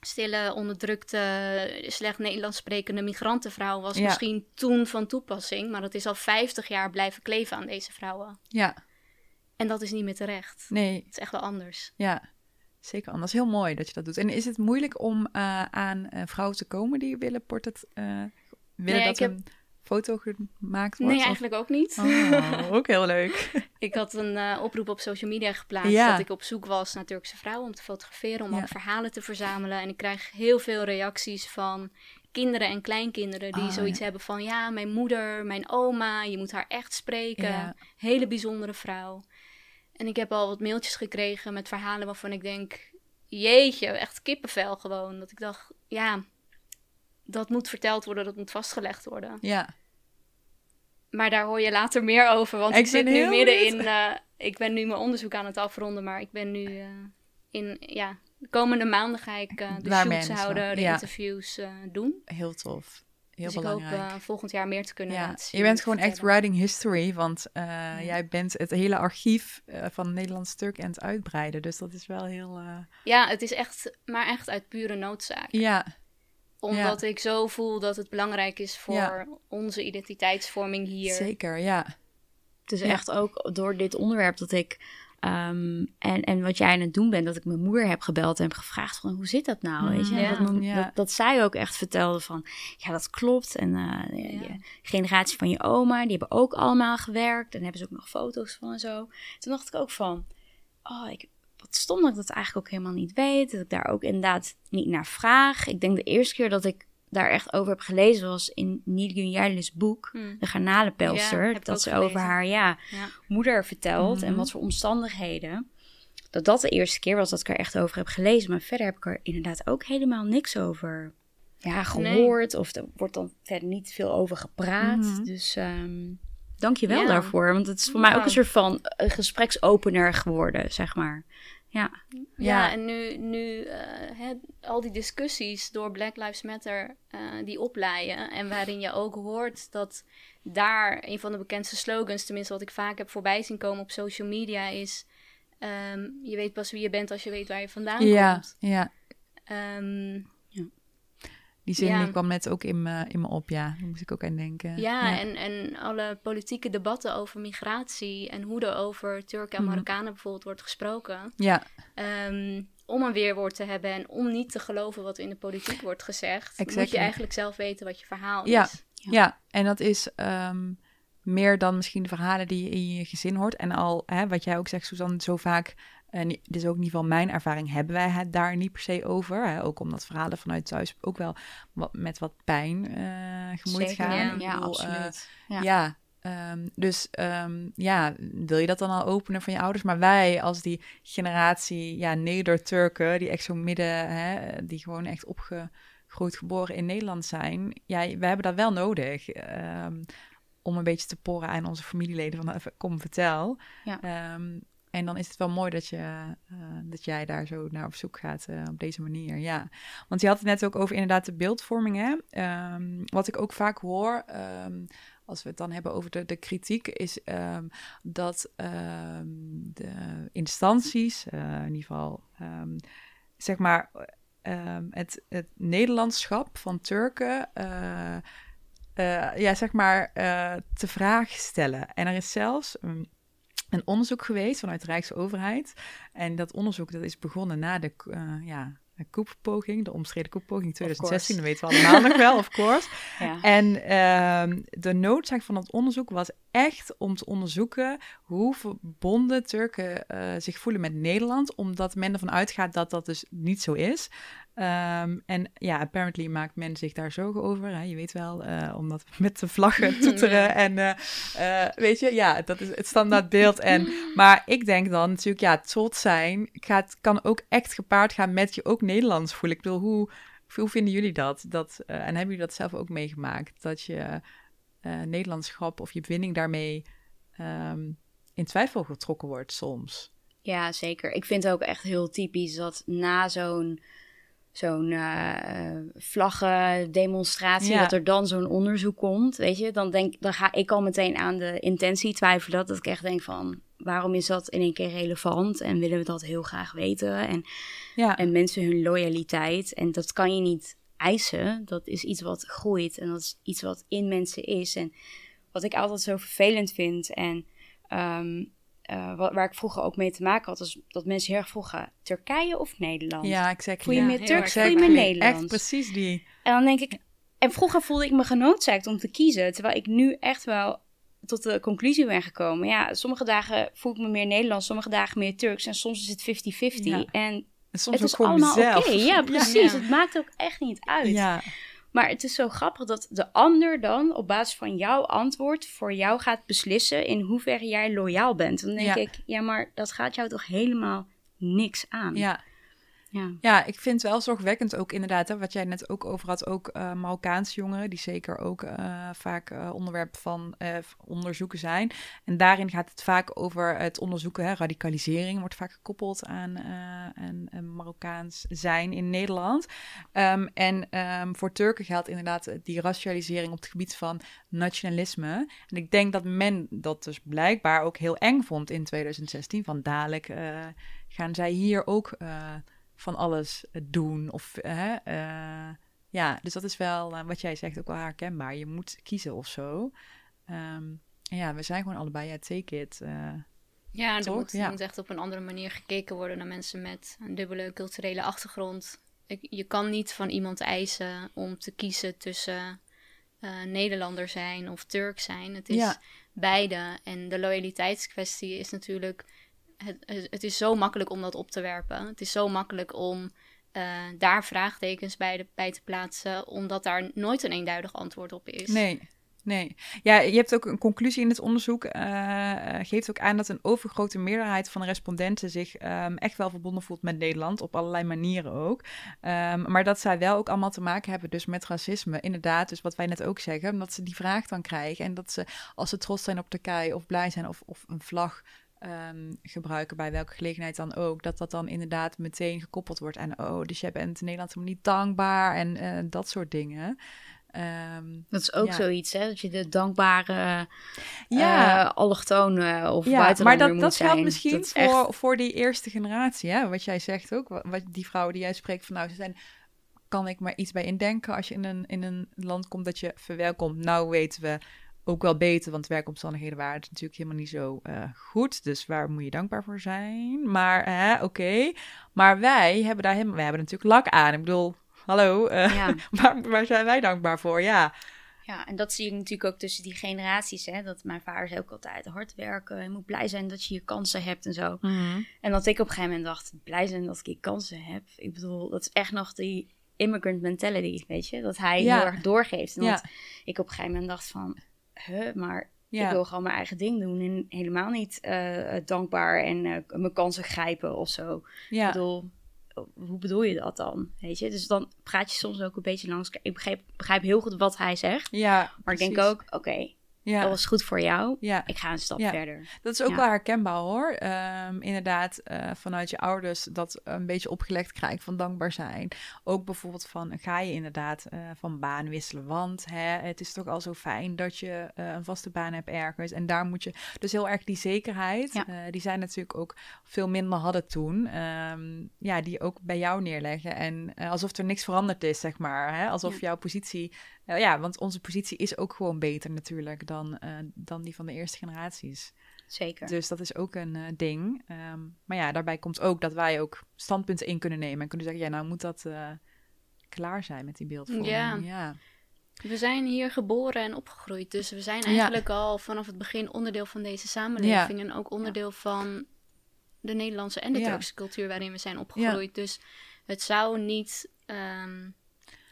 stille, onderdrukte, slecht Nederlands sprekende migrantenvrouw was Ja. misschien toen van toepassing. Maar dat is al 50 jaar blijven kleven aan deze vrouwen. Ja. En dat is niet meer terecht. Nee. Het is echt wel anders. Ja. Zeker anders. Heel mooi dat je dat doet. En is het moeilijk om uh, aan uh, vrouwen te komen die willen portret... Uh, willen Nee, dat ik heb- een foto gemaakt wordt? Nee, Of- eigenlijk ook niet. Oh, ook heel leuk. Ik had een eh, oproep op social media geplaatst Ja. dat ik op zoek was naar Turkse vrouwen om te fotograferen, om Ja. ook verhalen te verzamelen. En ik krijg heel veel reacties van kinderen en kleinkinderen die Ah, zoiets ja. hebben van ja, mijn moeder, mijn oma, je moet haar echt spreken. Hele bijzondere vrouw. En ik heb al wat mailtjes gekregen met verhalen waarvan ik denk, jeetje, echt kippenvel gewoon. Dat ik dacht, ja, dat moet verteld worden, dat moet vastgelegd worden. Ja. Maar daar hoor je later meer over. Want Ik ik, zit nu midden in. eh, ik ben nu mijn onderzoek aan het afronden. Maar ik ben nu eh, in. Ja, de komende maanden ga ik eh, de shoots slag, houden, de ja. interviews doen. Heel tof. Heel dus ik belangrijk. hoop eh, volgend jaar meer te kunnen ja, laten zien. je bent gewoon echt writing history, want jij bent het hele archief van Nederlands stuk aan het uitbreiden. Dus dat is wel heel... Ja, het is echt. Maar echt uit pure noodzaak. Ja, Omdat ik zo voel dat het belangrijk is voor Ja. onze identiteitsvorming hier. zeker, ja. Het is echt ook door dit onderwerp dat ik. ehm, en, en wat jij aan het doen bent, dat ik mijn moeder heb gebeld en heb gevraagd van hoe zit dat nou? Weet je? Ja. Dat, mijn- Ja. dat, dat zij ook echt vertelde van ja, dat klopt. En eh, de- Ja. generatie van je oma, die hebben ook allemaal gewerkt. En hebben ze ook nog foto's van en zo. Toen dacht ik ook van, oh, ik, wat stom dat ik dat eigenlijk ook helemaal niet weet. Dat ik daar ook inderdaad niet naar vraag. Ik denk de eerste keer dat ik daar echt over heb gelezen was in Jijlis boek, Hm. De Garnalenpelster. Ja, dat ze gelezen. over haar, ja, Ja. moeder verteld en Mhm. wat voor omstandigheden. Dat dat de eerste keer was dat ik er echt over heb gelezen. Maar verder heb ik er inderdaad ook helemaal niks over ja, gehoord. Of er wordt dan verder niet veel over gepraat. Mhm. Dus ehm dank je wel Ja. daarvoor. Want het is voor mij ook een soort van een gespreksopener geworden, zeg maar. Ja, Ja, Ja. en nu, nu eh, hè, al die discussies door Black Lives Matter eh, die oplaaien. En waarin je ook hoort dat daar een van de bekendste slogans, tenminste wat ik vaak heb voorbij zien komen op social media, is: ehm, Je weet pas wie je bent als je weet waar je vandaan Ja, komt. ja. Ehm, Die zin Ja. die kwam net ook in me, in me op, ja. Daar moest ik ook aan denken. ja, En, en alle politieke debatten over migratie en hoe er over Turken en Mhm. Marokkanen bijvoorbeeld wordt gesproken. Ja, Ehm, om een weerwoord te hebben en om niet te geloven wat in de politiek wordt gezegd, moet je eigenlijk zelf weten wat je verhaal Ja. is. Ja. ja. en dat is ehm, meer dan misschien de verhalen die je in je gezin hoort. En al, hè, wat jij ook zegt, Suzanne, zo vaak... En dit is ook in ieder geval mijn ervaring, hebben wij het daar niet per se over. Hè? Ook omdat verhalen vanuit thuis ook wel wat, met wat pijn eh gemoeid zeker. gaan. ja. Bedoel, eh, absoluut. Ja. Ja, ehm, dus ehm, ja, wil je dat dan al openen van je ouders? Maar wij als die generatie ja, Neder-Turken, die echt zo midden, hè, die gewoon echt opgegroeid, geboren in Nederland zijn, ja, we hebben dat wel nodig. ehm, om een beetje te poren aan onze familieleden van even, kom vertel. Ja. Ehm, en dan is het wel mooi dat, je, eh, dat jij daar zo naar op zoek gaat eh, op deze manier. Ja, want je had het net ook over inderdaad de beeldvorming. Hè? Ehm, wat ik ook vaak hoor, ehm, als we het dan hebben over de, de kritiek, is ehm, dat de instanties, eh, in ieder geval, zeg maar, het, het Nederlandschap van Turken. ja, zeg maar, te vraag stellen. En er is zelfs een onderzoek geweest vanuit de Rijksoverheid. En dat onderzoek dat is begonnen na de, eh, ja, de koeppoging, de omstreden koeppoging 2016. Dat weten we allemaal nog wel, of course. Ja. En ehm, de noodzaak van dat onderzoek was echt om te onderzoeken hoe verbonden Turken eh, zich voelen met Nederland, omdat men ervan uitgaat dat dat dus niet zo is. Ehm, en ja, apparently maakt men zich daar zorgen over. Hè? Je weet wel, uh, omdat met de vlaggen toeteren en uh, weet je, ja, dat is het standaard beeld. En, maar ik denk dan natuurlijk, ja, trots zijn gaat, kan ook echt gepaard gaan met je ook Nederlands voelen. Ik bedoel, hoe, hoe vinden jullie dat? dat en hebben jullie dat zelf ook meegemaakt? Dat je Nederlandschap of je binding daarmee um, in twijfel getrokken wordt soms? Ja, zeker. Ik vind het ook echt heel typisch dat na zo'n zo'n uh, vlaggendemonstratie, dat er dan zo'n onderzoek komt, weet je, dan, denk, dan ga ik al meteen aan de intentie twijfelen. Dat ik echt denk van, waarom is dat in één keer relevant en willen we dat heel graag weten? En, ja. en mensen hun loyaliteit, en dat kan je niet eisen. Dat is iets wat groeit en dat is iets wat in mensen is. En wat ik altijd zo vervelend vind en um, uh, waar ik vroeger ook mee te maken had, is dat mensen heel erg vroegen: Turkije of Nederland? Ja, exact. Voel je ja, meer Turks, voel je meer Nederlands? Echt precies die. En dan denk ik, en vroeger voelde ik me genoodzaakt om te kiezen, terwijl ik nu echt wel tot de conclusie ben gekomen. Ja, sommige dagen voel ik me meer Nederlands, sommige dagen meer Turks en soms is het 50-50. En, en soms het is allemaal oké. Ja, precies. Het maakt ook echt niet uit. Ja. Maar het is zo grappig dat de ander dan op basis van jouw antwoord voor jou gaat beslissen in hoeverre jij loyaal bent. Dan denk ik, ja, maar dat gaat jou toch helemaal niks aan. Ja, ja. ja, ik vind wel zorgwekkend ook inderdaad, wat jij net ook over had, ook uh, Marokkaanse jongeren, die zeker ook uh, vaak uh, onderwerp van onderzoeken zijn. En daarin gaat het vaak over het onderzoeken, hè, radicalisering wordt vaak gekoppeld aan, aan Marokkaans zijn in Nederland. Um, en um, voor Turken geldt inderdaad die racialisering op het gebied van nationalisme. En ik denk dat men dat dus blijkbaar ook heel eng vond in 2016, van dadelijk gaan zij hier ook van alles doen. Of, hè, uh, ja, dus dat is wel uh, wat jij zegt ook wel herkenbaar. Je moet kiezen of zo. Um, ja, we zijn gewoon allebei, ja, take it. Uh, ja, er moet, ja. moet echt op een andere manier gekeken worden naar mensen met een dubbele culturele achtergrond. Je kan niet van iemand eisen om te kiezen tussen Nederlander zijn of Turk zijn. Het is ja. beide. En de loyaliteitskwestie is natuurlijk het, is zo makkelijk om dat op te werpen. Het is zo makkelijk om uh, daar vraagtekens bij, te plaatsen, omdat daar nooit een eenduidig antwoord op is. Nee. Nee. Ja, je hebt ook een conclusie in het onderzoek. Uh, geeft ook aan dat een overgrote meerderheid van de respondenten zich um, echt wel verbonden voelt met Nederland. Op allerlei manieren ook. Um, maar dat zij wel ook allemaal te maken hebben dus met racisme. Inderdaad, dus wat wij net ook zeggen. Omdat ze die vraag dan krijgen. En dat ze, als ze trots zijn op Turkije of blij zijn of, of een vlag um, gebruiken bij welke gelegenheid dan ook, dat dat dan inderdaad meteen gekoppeld wordt aan, oh, dus jij bent in Nederland helemaal niet dankbaar en uh, dat soort dingen. Um, dat is ook ja. zoiets, hè? Dat je de dankbare ja. Uh, of ja, maar dat, dat geldt misschien dat voor, echt... voor die eerste generatie, hè? Wat jij zegt ook, wat, die vrouwen die jij spreekt van, nou, ze zijn kan ik maar iets bij indenken als je in een, in een land komt dat je verwelkomt. Nou weten we ook wel beter, want werkomstandigheden waren het natuurlijk helemaal niet zo uh, goed. Dus waar moet je dankbaar voor zijn? Maar oké. Okay. Maar wij hebben daar helemaal, wij hebben natuurlijk lak aan. Ik bedoel, hallo, uh, ja. waar, waar zijn wij dankbaar voor? Ja. Ja, en dat zie ik natuurlijk ook tussen die generaties. Hè? Dat mijn vader zei ook altijd hard werken. Je moet blij zijn dat je je kansen hebt en zo. Mm En dat ik op een gegeven moment dacht, blij zijn dat ik je kansen heb. Ik bedoel, dat is echt nog die immigrant mentality, weet je. Dat hij ja. heel erg doorgeeft. En ja. dat ik op een gegeven moment dacht van, huh, maar ik wil gewoon mijn eigen ding doen en helemaal niet uh, dankbaar en uh, mijn kansen grijpen of zo. Ja. Ik bedoel, hoe bedoel je dat dan? Weet je? Dus dan praat je soms ook een beetje langs. Ik begrijp, begrijp heel goed wat hij zegt. Ja, maar ik denk ook, oké, ja. Dat was goed voor jou. Ja. Ik ga een stap verder. Dat is ook wel herkenbaar hoor. Um, inderdaad, uh, vanuit je ouders dat een beetje opgelegd krijgen van dankbaar zijn. Ook bijvoorbeeld van ga je inderdaad uh, van baan wisselen. Want hè, het is toch al zo fijn dat je uh, een vaste baan hebt ergens. En daar moet je. Dus heel erg die zekerheid. die zij natuurlijk ook veel minder hadden toen. Um, ja, die ook bij jou neerleggen. En alsof er niks veranderd is, zeg maar. Hè? Alsof jouw positie ja, want onze positie is ook gewoon beter natuurlijk dan, uh, dan die van de eerste generaties. Zeker. Dus dat is ook een uh, ding. Um, maar ja, daarbij komt ook dat wij ook standpunten in kunnen nemen en kunnen zeggen, ja, nou moet dat klaar zijn met die beeldvorming. Ja. ja. We zijn hier geboren en opgegroeid, dus we zijn eigenlijk al vanaf het begin onderdeel van deze samenleving en ook onderdeel van de Nederlandse en de Turkse cultuur waarin we zijn opgegroeid. Dus het zou niet ehm,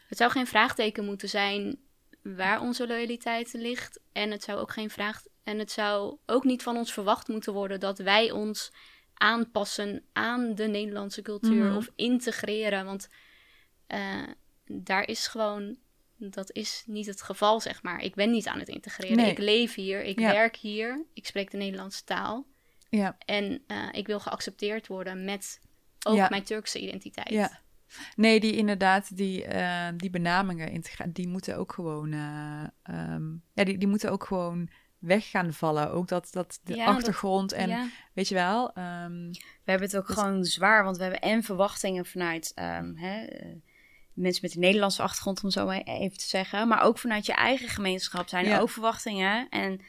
het zou geen vraagteken moeten zijn waar onze loyaliteit ligt. En het zou ook geen vraag. En het zou ook niet van ons verwacht moeten worden dat wij ons aanpassen aan de Nederlandse cultuur Mhm. of integreren. Want eh, daar is gewoon. Dat is niet het geval, zeg maar. Ik ben niet aan het integreren. Nee. Ik leef hier, ik Ja. werk hier, ik spreek de Nederlandse taal. Ja, En eh, ik wil geaccepteerd worden met ook Ja. mijn Turkse identiteit. ja. Nee, die inderdaad, die, eh, die benamingen, die moeten ook gewoon, eh, ehm, ja, die, die moeten ook gewoon weg gaan vallen. Ook dat, dat de Ja, dat- achtergrond en, Ja. weet je wel, ehm, We hebben het ook Dus- gewoon zwaar, want we hebben en verwachtingen vanuit ehm, hè, eh, mensen met een Nederlandse achtergrond, om zo maar even te zeggen. Maar ook vanuit je eigen gemeenschap zijn er Ja. ook verwachtingen. En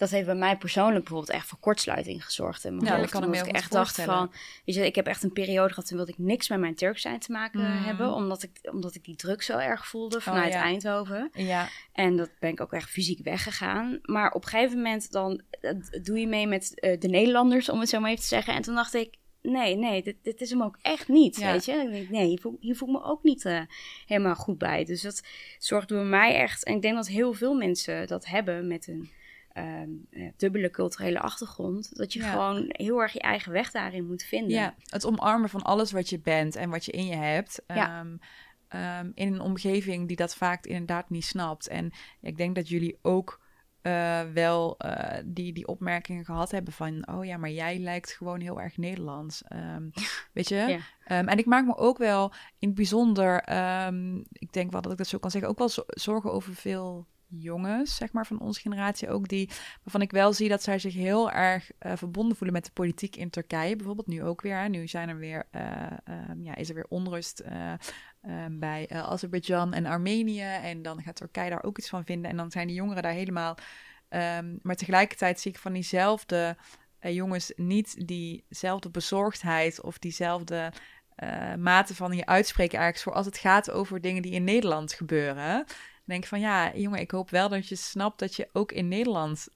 dat heeft bij mij persoonlijk bijvoorbeeld echt voor kortsluiting gezorgd. Ja, dat hoofd, kan ik omdat ik echt dacht van, weet je, ik heb echt een periode gehad toen wilde ik niks met mijn Turks zijn te maken Mhm. hebben, omdat ik, omdat ik die druk zo erg voelde vanuit Oh, ja. Eindhoven. ja, En dat ben ik ook echt fysiek weggegaan. Maar op een gegeven moment dan eh, doe je mee met eh, de Nederlanders, om het zo maar even te zeggen. En toen dacht ik, nee, nee, dit, dit is hem ook echt niet, Ja. weet je. En ik denk, nee, hier voel, hier voel ik me ook niet eh, helemaal goed bij. Dus dat zorgde bij mij echt... En ik denk dat heel veel mensen dat hebben met een ehm, dubbele culturele achtergrond. Dat je Ja. gewoon heel erg je eigen weg daarin moet vinden. ja, het omarmen van alles wat je bent en wat je in je hebt. Ja. ehm, ehm, in een omgeving die dat vaak inderdaad niet snapt. En ik denk dat jullie ook eh, wel eh, die, die opmerkingen gehad hebben van... oh ja, maar jij lijkt gewoon heel erg Nederlands. Weet je? Ja. En ik maak me ook wel in het bijzonder... ik denk wel dat ik dat zo kan zeggen... ook wel zo- zorgen over veel jongens, zeg maar, van onze generatie ook... die waarvan ik wel zie dat zij zich heel erg eh, verbonden voelen met de politiek in Turkije. Bijvoorbeeld nu ook weer. Nu zijn er weer, eh, ehm, ja, is er weer onrust eh, ehm, bij Azerbeidzjan en Armenië. En dan gaat Turkije daar ook iets van vinden. En dan zijn die jongeren daar helemaal... ehm, maar tegelijkertijd zie ik van diezelfde jongens niet diezelfde bezorgdheid of diezelfde mate van je uitspreken ergens voor als het gaat over dingen die in Nederland gebeuren. Denk van ja, jongen, ik hoop wel dat je snapt dat je ook in Nederland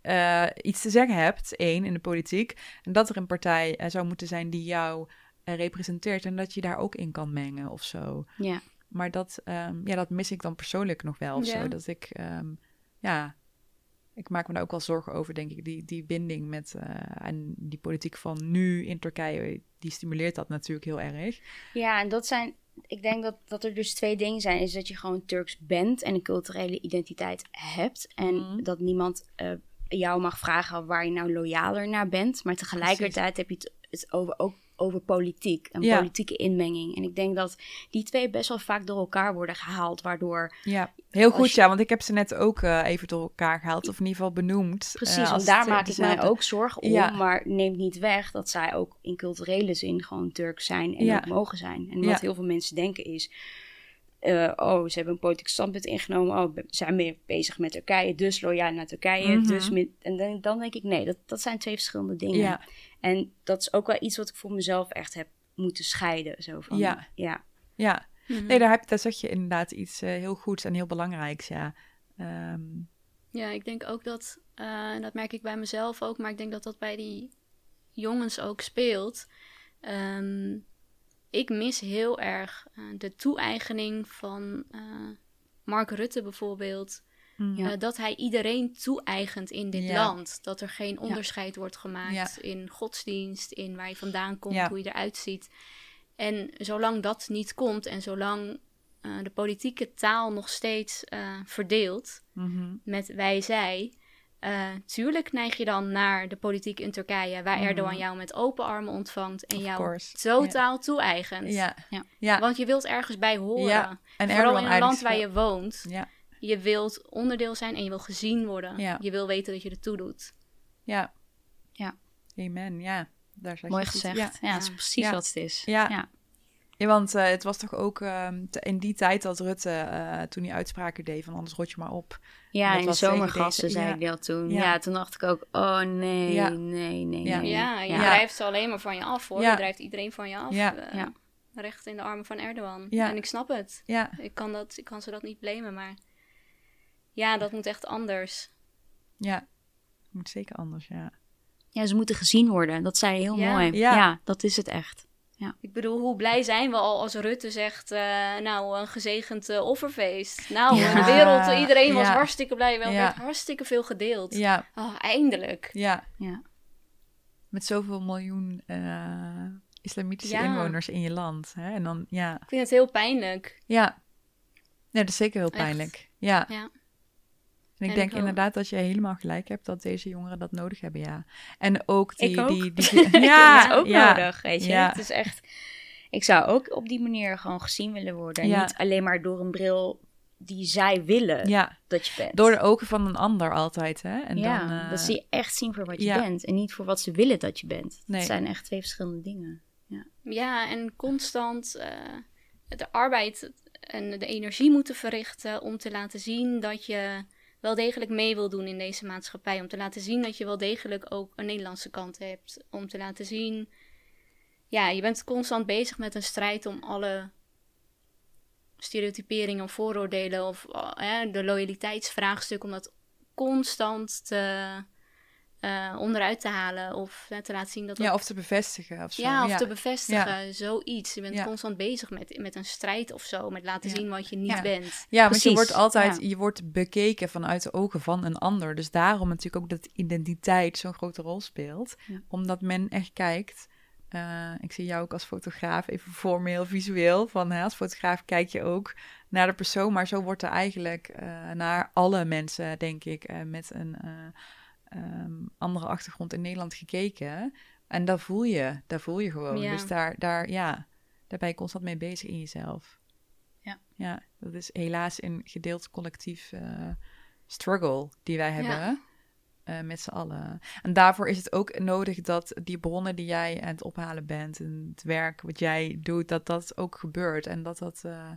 eh, iets te zeggen hebt, één, in de politiek. En dat er een partij eh, zou moeten zijn die jou eh, representeert en dat je daar ook in kan mengen of zo. Ja. Maar dat, ehm, ja, dat mis ik dan persoonlijk nog wel of Ja. zo. Dat ik, ehm, ja, ik maak me daar ook wel zorgen over, denk ik. Die, die binding met, en die politiek van nu in Turkije, die stimuleert dat natuurlijk heel erg. Ja, en dat zijn. Ik denk dat, dat er dus twee dingen zijn. Is dat je gewoon Turks bent en een culturele identiteit hebt. En Mhm. dat niemand eh, jou mag vragen waar je nou loyaler naar bent. Maar tegelijkertijd heb je het, het over, ook over politiek. Ja. politieke inmenging. En ik denk dat die twee best wel vaak door elkaar worden gehaald. Waardoor Ja, heel goed, je- ja, want ik heb ze net ook eh, even door elkaar gehaald, of in ieder geval benoemd. Precies, eh, want als daar maak ik mij ook zorgen om. Ja. Maar neemt niet weg dat zij ook in culturele zin gewoon Turks zijn en ook mogen zijn. En wat heel veel mensen denken is... eh, oh, ze hebben een politiek standpunt ingenomen. Oh, be- zijn meer bezig met Turkije, dus loyaal naar Turkije. Mhm. Dus met, en dan, dan denk ik, nee, dat, dat zijn twee verschillende dingen. Ja, En dat is ook wel iets wat ik voor mezelf echt heb moeten scheiden. Zo van, Ja. ja. ja. Mhm. Nee, daar, heb, daar zeg je inderdaad iets eh, heel goeds en heel belangrijks, ja. Ehm, Ja, ik denk ook dat, eh, en dat merk ik bij mezelf ook, maar ik denk dat dat bij die jongens ook speelt. Ehm, ik mis heel erg eh, de toe-eigening van eh, Mark Rutte bijvoorbeeld. Ja. Eh, dat hij iedereen toe-eigent in dit Ja. land. Dat er geen onderscheid wordt gemaakt Ja. in godsdienst, in waar je vandaan komt, Ja. hoe je eruit ziet. En zolang dat niet komt en zolang eh, de politieke taal nog steeds eh, verdeelt mhm. met wij-zij. Eh, tuurlijk neig je dan naar de politiek in Turkije, waar Mhm. Erdogan jou met open armen ontvangt en Of jou course. totaal toe-eigent. Ja. Ja. Ja. Want je wilt ergens bij horen. Ja, En Vooral Erdogan in een land waar je woont. Je wilt onderdeel zijn en je wil gezien worden. Ja. Je wil weten dat je er toe doet. ja. Ja. Amen, ja. Daar zeg Mooi gezegd. Ja. Ja, dat is precies wat het is. Ja. ja. Want eh, het was toch ook ehm, in die tijd dat Rutte eh, toen die uitspraken deed van anders rot je maar op. Ja, Dat in zomergasten deze- zei ja. ik dat toen. Ja. Ja. toen dacht ik ook, oh nee, Ja. nee, nee, Ja. nee. Ja, je Ja. drijft ze alleen maar van je af hoor. Ja. Je drijft iedereen van je af. Ja. Ja. Recht in de armen van Erdogan. Ja. En ik snap het. Ja, Ik kan, dat, ik kan ze dat niet blamen, maar ja, dat moet echt anders. ja. Moet zeker anders, ja. Ja, ze moeten gezien worden. Dat zei je heel Ja. mooi. Ja. Ja. dat is het echt. Ja. Ik bedoel, hoe blij zijn we al als Rutte zegt, uh, nou, een gezegend uh, offerfeest. Nou, ja. de wereld, iedereen was hartstikke blij. We hebben hartstikke veel gedeeld. Ja. Oh, eindelijk. Ja. ja. Met zoveel miljoen uh, islamitische inwoners in je land. Hè? En dan, ja. Ik vind het heel pijnlijk. Ja. Ja, dat is zeker heel pijnlijk. Ja. ja. En ik denk inderdaad dat je helemaal gelijk hebt dat deze jongeren dat nodig hebben, ja. En ook die... Die, die, ja, het ook nodig, weet je. Het is echt... Ik zou ook op die manier gewoon gezien willen worden. En niet alleen maar door een bril die zij willen ja. dat je bent. Door de ogen van een ander altijd, hè. En ja, dan, uh... dat ze je echt zien voor wat je bent. En niet voor wat ze willen dat je bent. Nee. Het zijn echt twee verschillende dingen. Ja, ja en constant uh, de arbeid en de energie moeten verrichten... om te laten zien dat je wel degelijk mee wil doen in deze maatschappij. Om te laten zien dat je wel degelijk ook een Nederlandse kant hebt. Om te laten zien. Ja, je bent constant bezig met een strijd om alle stereotyperingen of vooroordelen of uh, de loyaliteitsvraagstuk. Om dat constant te uh, onderuit te halen of te laten zien dat... Ja, of te bevestigen of zo. Ja, of te bevestigen, zoiets. Je bent constant bezig met, met een strijd of zo, met laten zien wat je niet bent. Ja, want je wordt altijd, je wordt bekeken vanuit de ogen van een ander. Dus daarom natuurlijk ook dat identiteit zo'n grote rol speelt. Omdat men echt kijkt... Uh, ik zie jou ook als fotograaf, even formeel, visueel. Van, hè, als fotograaf kijk je ook naar de persoon, maar zo wordt er eigenlijk uh, naar alle mensen, denk ik, uh, met een um, andere achtergrond in Nederland gekeken. En daar voel je, daar voel je gewoon. Dus daar, daar, ja, daar ben je constant mee bezig in jezelf. Ja. Ja, dat is helaas een gedeeld collectief uh, struggle die wij hebben. Ja. Uh, met z'n allen. En daarvoor is het ook nodig dat die bronnen die jij aan het ophalen bent en het werk wat jij doet, dat dat ook gebeurt. En dat dat uh,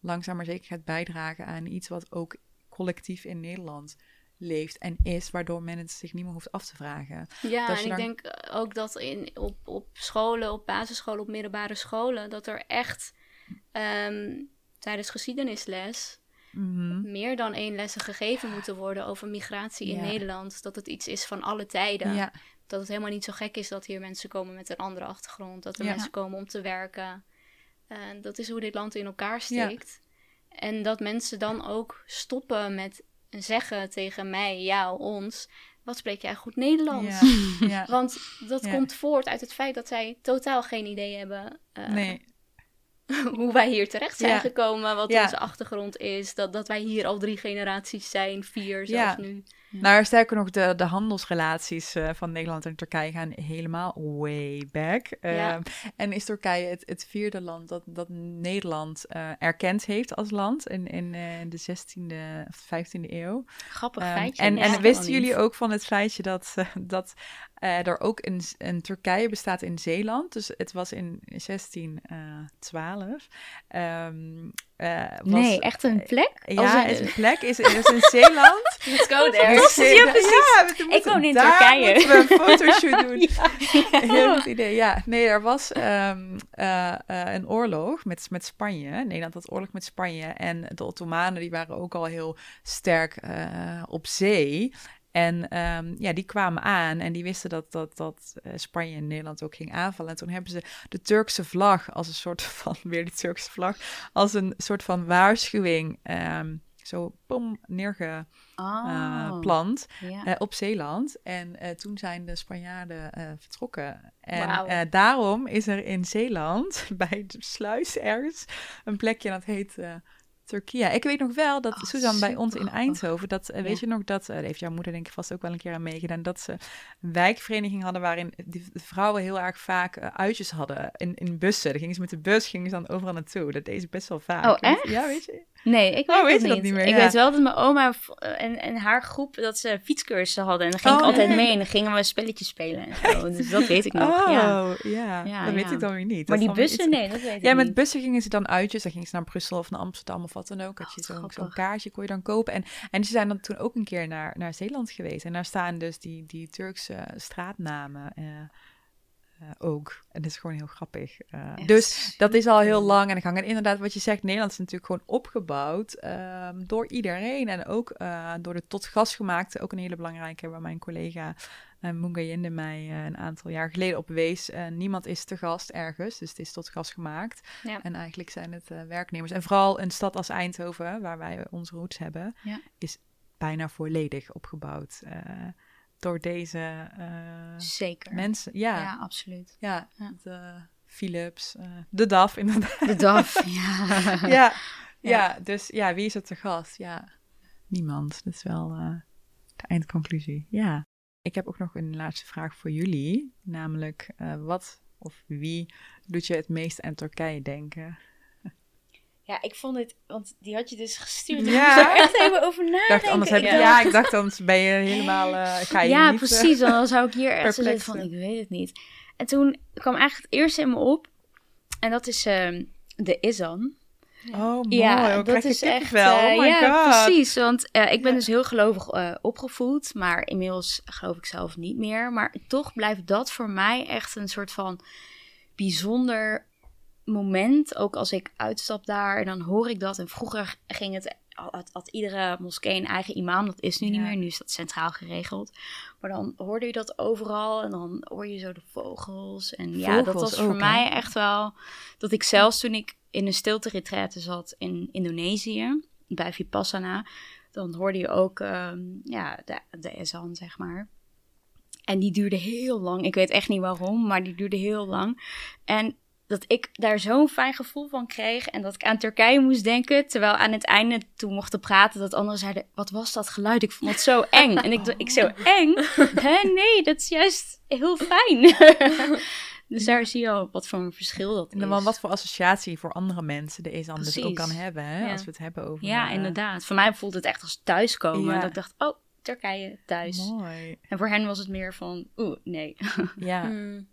langzaam maar zeker gaat bijdragen aan iets wat ook collectief in Nederland leeft en is, waardoor men het zich niet meer hoeft af te vragen. Ja, en ik denk ook dat in, op, op scholen, op basisscholen, op middelbare scholen, dat er echt um, tijdens geschiedenisles mhm. meer dan één lessen gegeven moeten worden over migratie in Nederland. Dat het iets is van alle tijden. Ja. Dat het helemaal niet zo gek is dat hier mensen komen met een andere achtergrond. Dat er mensen komen om te werken. Uh, dat is hoe dit land in elkaar steekt. En dat mensen dan ook stoppen met zeggen tegen mij, jou, ons, wat spreek jij goed Nederlands? Ja, Want dat komt voort uit het feit dat zij totaal geen idee hebben uh, nee. hoe wij hier terecht zijn gekomen, wat onze achtergrond is, dat, dat wij hier al drie generaties zijn, vier zelfs nu. Nou, sterker nog, de, de handelsrelaties uh, van Nederland en Turkije gaan helemaal way back. Uh, en is Turkije het, het, vierde land dat, dat Nederland uh, erkend heeft als land in, in eh, de 16e of 15e eeuw. Grappig um, feitje. En, en wisten jullie ook van het feitje dat, dat er ook een, een Turkije bestaat in Zeeland? Dus het was in 1612. Um, uh, nee, echt een plek? Ja, het is een plek. Is, is in Zeeland. Let's go there. Ja, precies. Ja, ik woon in Turkije. moeten we een fotoshoot doen. ja. Heel goed idee. Ja, nee, er was um, uh, uh, een oorlog met, met Spanje. Nederland had oorlog met Spanje. En de Ottomanen die waren ook al heel sterk op zee. En um, ja, die kwamen aan en die wisten dat, dat, dat uh, Spanje en Nederland ook ging aanvallen. En toen hebben ze de Turkse vlag als een soort van, weer die Turkse vlag, als een soort van waarschuwing um, zo pom neergeplant oh, uh, uh, op Zeeland. En uh, toen zijn de Spanjaarden vertrokken. En wow. daarom is er in Zeeland, bij de sluis ergens, een plekje dat heet Turkije. Ik weet nog wel dat oh, Susan bij ons in Eindhoven, dat uh, weet je nog dat, uh, heeft jouw moeder denk ik vast ook wel een keer aan meegedaan, dat ze een wijkvereniging hadden waarin de vrouwen heel erg vaak uh, uitjes hadden in, in bussen. Dan gingen ze met de bus, gingen ze dan overal naartoe. Dat deed ze best wel vaak. Oh, echt? Ja, weet je? Nee, ik weet, oh, weet je dat niet meer. Ik ja. weet wel dat mijn oma en, en haar groep, dat ze fietscursussen hadden. En dan ging oh, ik altijd nee. mee en dan gingen we spelletjes spelen en zo. Dus dat weet ik nog, oh, ja. ja. ja dat weet ik dan weer niet. Maar die bussen, nee, dat weet ik Ja, niet. met bussen gingen ze dan uitjes. Dan gingen ze naar Brussel of naar Amsterdam of wat dan ook. Had je zo'n zo kaartje, kon je dan kopen. En, en ze zijn dan toen ook een keer naar, naar Zeeland geweest. En daar staan dus die, die Turkse straatnamen... Uh, uh, ook. En dat is gewoon heel grappig. Uh, dus dat is al heel lang aan de gang. En inderdaad, wat je zegt, Nederland is natuurlijk gewoon opgebouwd um, door iedereen. En ook uh, door de tot gas gemaakte, ook een hele belangrijke, waar mijn collega en Mungayende mij uh, een aantal jaar geleden op wees. Uh, niemand is te gast ergens, dus het is tot gast gemaakt. Ja. En eigenlijk zijn het uh, werknemers. En vooral een stad als Eindhoven, waar wij onze roots hebben, Ja. is bijna volledig opgebouwd door deze Zeker. mensen. Ja, ja absoluut. ja, Ja. de Philips, de DAF inderdaad. De DAF, ja. ja, ja. dus ja, wie is er te gast? Ja, niemand. Dat is wel de eindconclusie. Ja. Ik heb ook nog een laatste vraag voor jullie. Namelijk, wat of wie doet je het meest aan Turkije denken? Ja, ik vond het, want die had je dus gestuurd. Ja. Daar echt even over nadenken. Dacht, anders heb je, ja. ja, ik dacht, anders ben je helemaal, uh, ga je Ja, niet, precies. Dan zou ik hier echt zitten van, ik weet het niet. En toen kwam eigenlijk het eerste in me op. En dat is uh, de Izan. Oh, mooi. Ja, dat is echt wel. Uh, oh my ja, God. precies. Want uh, ik ben ja. dus heel gelovig uh, opgevoed, maar inmiddels geloof ik zelf niet meer. Maar toch blijft dat voor mij echt een soort van bijzonder moment. Ook als ik uitstap daar en dan hoor ik dat. En vroeger ging het, had, had iedere moskee een eigen imam. Dat is nu niet meer. Nu is dat centraal geregeld. Maar dan hoorde je dat overal en dan hoor je zo de vogels. En ja, dat was voor hè? mij echt wel... Dat ik zelfs toen ik in een stilte zat in Indonesië, bij Vipassana, dan hoorde je ook ehm, ja, de, de ezan, zeg maar. En die duurde heel lang. Ik weet echt niet waarom, maar die duurde heel lang. En dat ik daar zo'n fijn gevoel van kreeg. En dat ik aan Turkije moest denken. Terwijl aan het einde, toen mochten praten, dat anderen zeiden: Wat was dat geluid? Ik vond het zo eng. En ik, ik zo eng? Hè, nee, dat is juist heel fijn. dus daar zie je al wat voor een verschil dat En is. dan wat voor associatie voor andere mensen de Ezan dus ook kan hebben, hè, Ja. als we het hebben over... Ja, eh, inderdaad. Voor mij voelt het echt als thuiskomen. Ja. Dat ik dacht: Oh, Turkije, thuis. Mooi. En voor hen was het meer van: Oeh, nee. Ja. Hmm.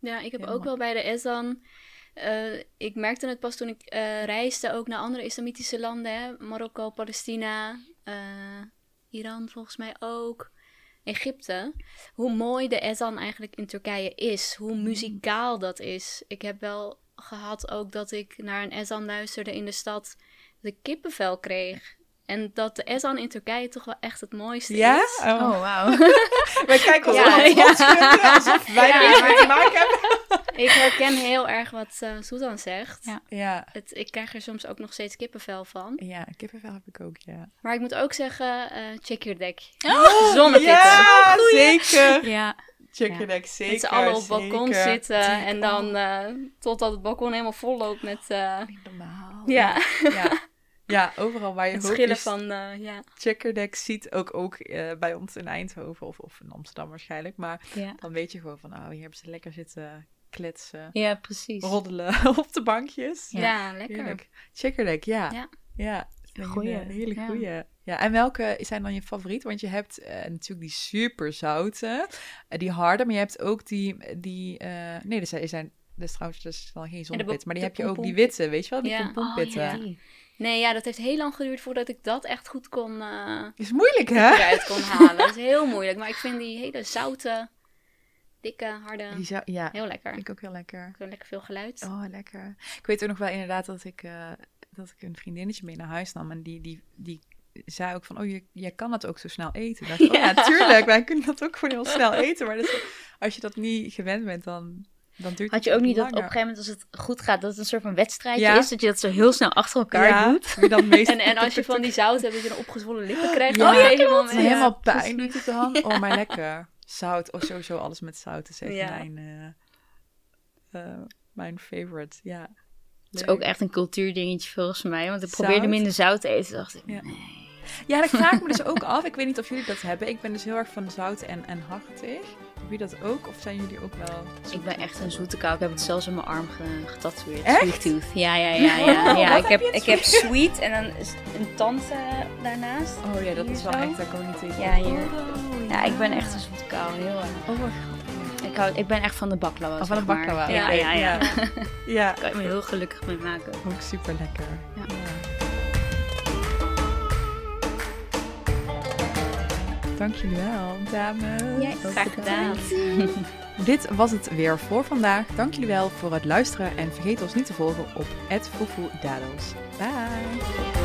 Ja. Ik heb ook wel bij de Ezan. eh, ik merkte het pas toen ik eh, reisde ook naar andere islamitische landen. Hè? Marokko, Palestina, eh, Iran volgens mij ook. Egypte. Hoe mooi de Ezan eigenlijk in Turkije is. Hoe muzikaal dat is. Ik heb wel gehad ook dat ik naar een Ezan luisterde in de stad. Ik kippenvel kreeg. En dat de Ezan in Turkije toch wel echt het mooiste Ja? is. Oh. wauw. Wij kijken ons Ja, allemaal ja. alsof wij Ja, er mee te maken hebben. Ik herken heel erg wat uh, Susan zegt. Ja. Ja. Het, ik krijg er soms ook nog steeds kippenvel van. Ja, kippenvel heb ik ook, ja. Maar ik moet ook zeggen, eh, check your deck. Oh, Zonnepitten. Ja, zeker. Ja. Check Ja. your deck, zeker. Met z'n allen op het balkon zeker. zitten. Zeker. En dan eh, totdat het balkon helemaal vol loopt met eh, Niet normaal. Ja. Ja. Overal waar je het hoofd schillen is, van, eh, ja. checkerdek ziet, ook, ook eh, bij ons in Eindhoven of, of in Amsterdam waarschijnlijk. Maar Ja. dan weet je gewoon van, oh, hier hebben ze lekker zitten kletsen, ja, precies. roddelen op de bankjes. Ja, Ja. lekker. Heerlijk. Checkerdek, ja. Ja. Ja, is een Goeie, hele, hele ja. goeie. Ja, en welke zijn dan je favoriet? Want je hebt eh, natuurlijk die super zoute, die harde, maar je hebt ook die, die eh, nee, dat zijn, zijn dat is trouwens dat is wel geen zonnepit, maar die heb je ook die witte, weet je wel, die Ja. pompompitten. Oh, ja. Nee, ja, dat heeft heel lang geduurd voordat ik dat echt goed kon, eh, Is moeilijk, hè? eruit kon halen. Dat is heel moeilijk. Maar ik vind die hele zoute, dikke, harde, Die zou, ja, heel lekker. vind ik ook heel lekker. Ik lekker veel geluid. Oh, lekker. Ik weet ook nog wel inderdaad dat ik, eh, dat ik een vriendinnetje mee naar huis nam. En die, die, die zei ook van, oh, je, jij kan dat ook zo snel eten. Ik dacht, oh ja, tuurlijk, wij kunnen dat ook gewoon heel snel eten. Maar dat is- als je dat niet gewend bent, dan, dan duurt Had je ook niet dat op een gegeven moment, als het goed gaat, dat het een soort van wedstrijdje Ja. is? Dat je dat zo heel snel achter elkaar ja, doet? wie dan meest En, en als je van die zout hebt, dat je dan opgezwollen lippen krijgt. Ja, een ja, helemaal pijn doet het dan. Oh, maar lekker. Zout. Oh, sowieso alles met zout is echt Ja. mijn, eh, eh, mijn favorite. Ja. Het is ook echt een cultuurdingetje volgens mij. Want ik probeerde Zout? minder zout te eten. dacht ik, Ja. Ik vraag me dus ook af. Ik weet niet of jullie dat hebben. Ik ben dus heel erg van zout en, en hartig. Hebben jullie dat ook? Of zijn jullie ook wel... ik ben echt een zoete kou. Ik heb het zelfs op mijn arm ge- getatoeëerd. Echt? Sweet tooth. Ja, ja, ja. ja, ja. Ik, heb heb, je ik heb sweet en dan een tand eh, daarnaast. Oh ja, dat is wel echt... Daar kan ik niet tegen. Ja, hier. Ja, ik ben echt een zoete kou. Heel erg. Oh. Ik, hou, ik ben echt van de baklava. Oh, van maar. baklava. Ja, ja, ja. Ja, Daar kan je me heel gelukkig mee maken. ook super lekker. Ja. Dank jullie wel, dames. Jij, graag gedaan. Dit was het weer voor vandaag. Dank jullie wel voor het luisteren en vergeet ons niet te volgen op @foefoedados. Bye.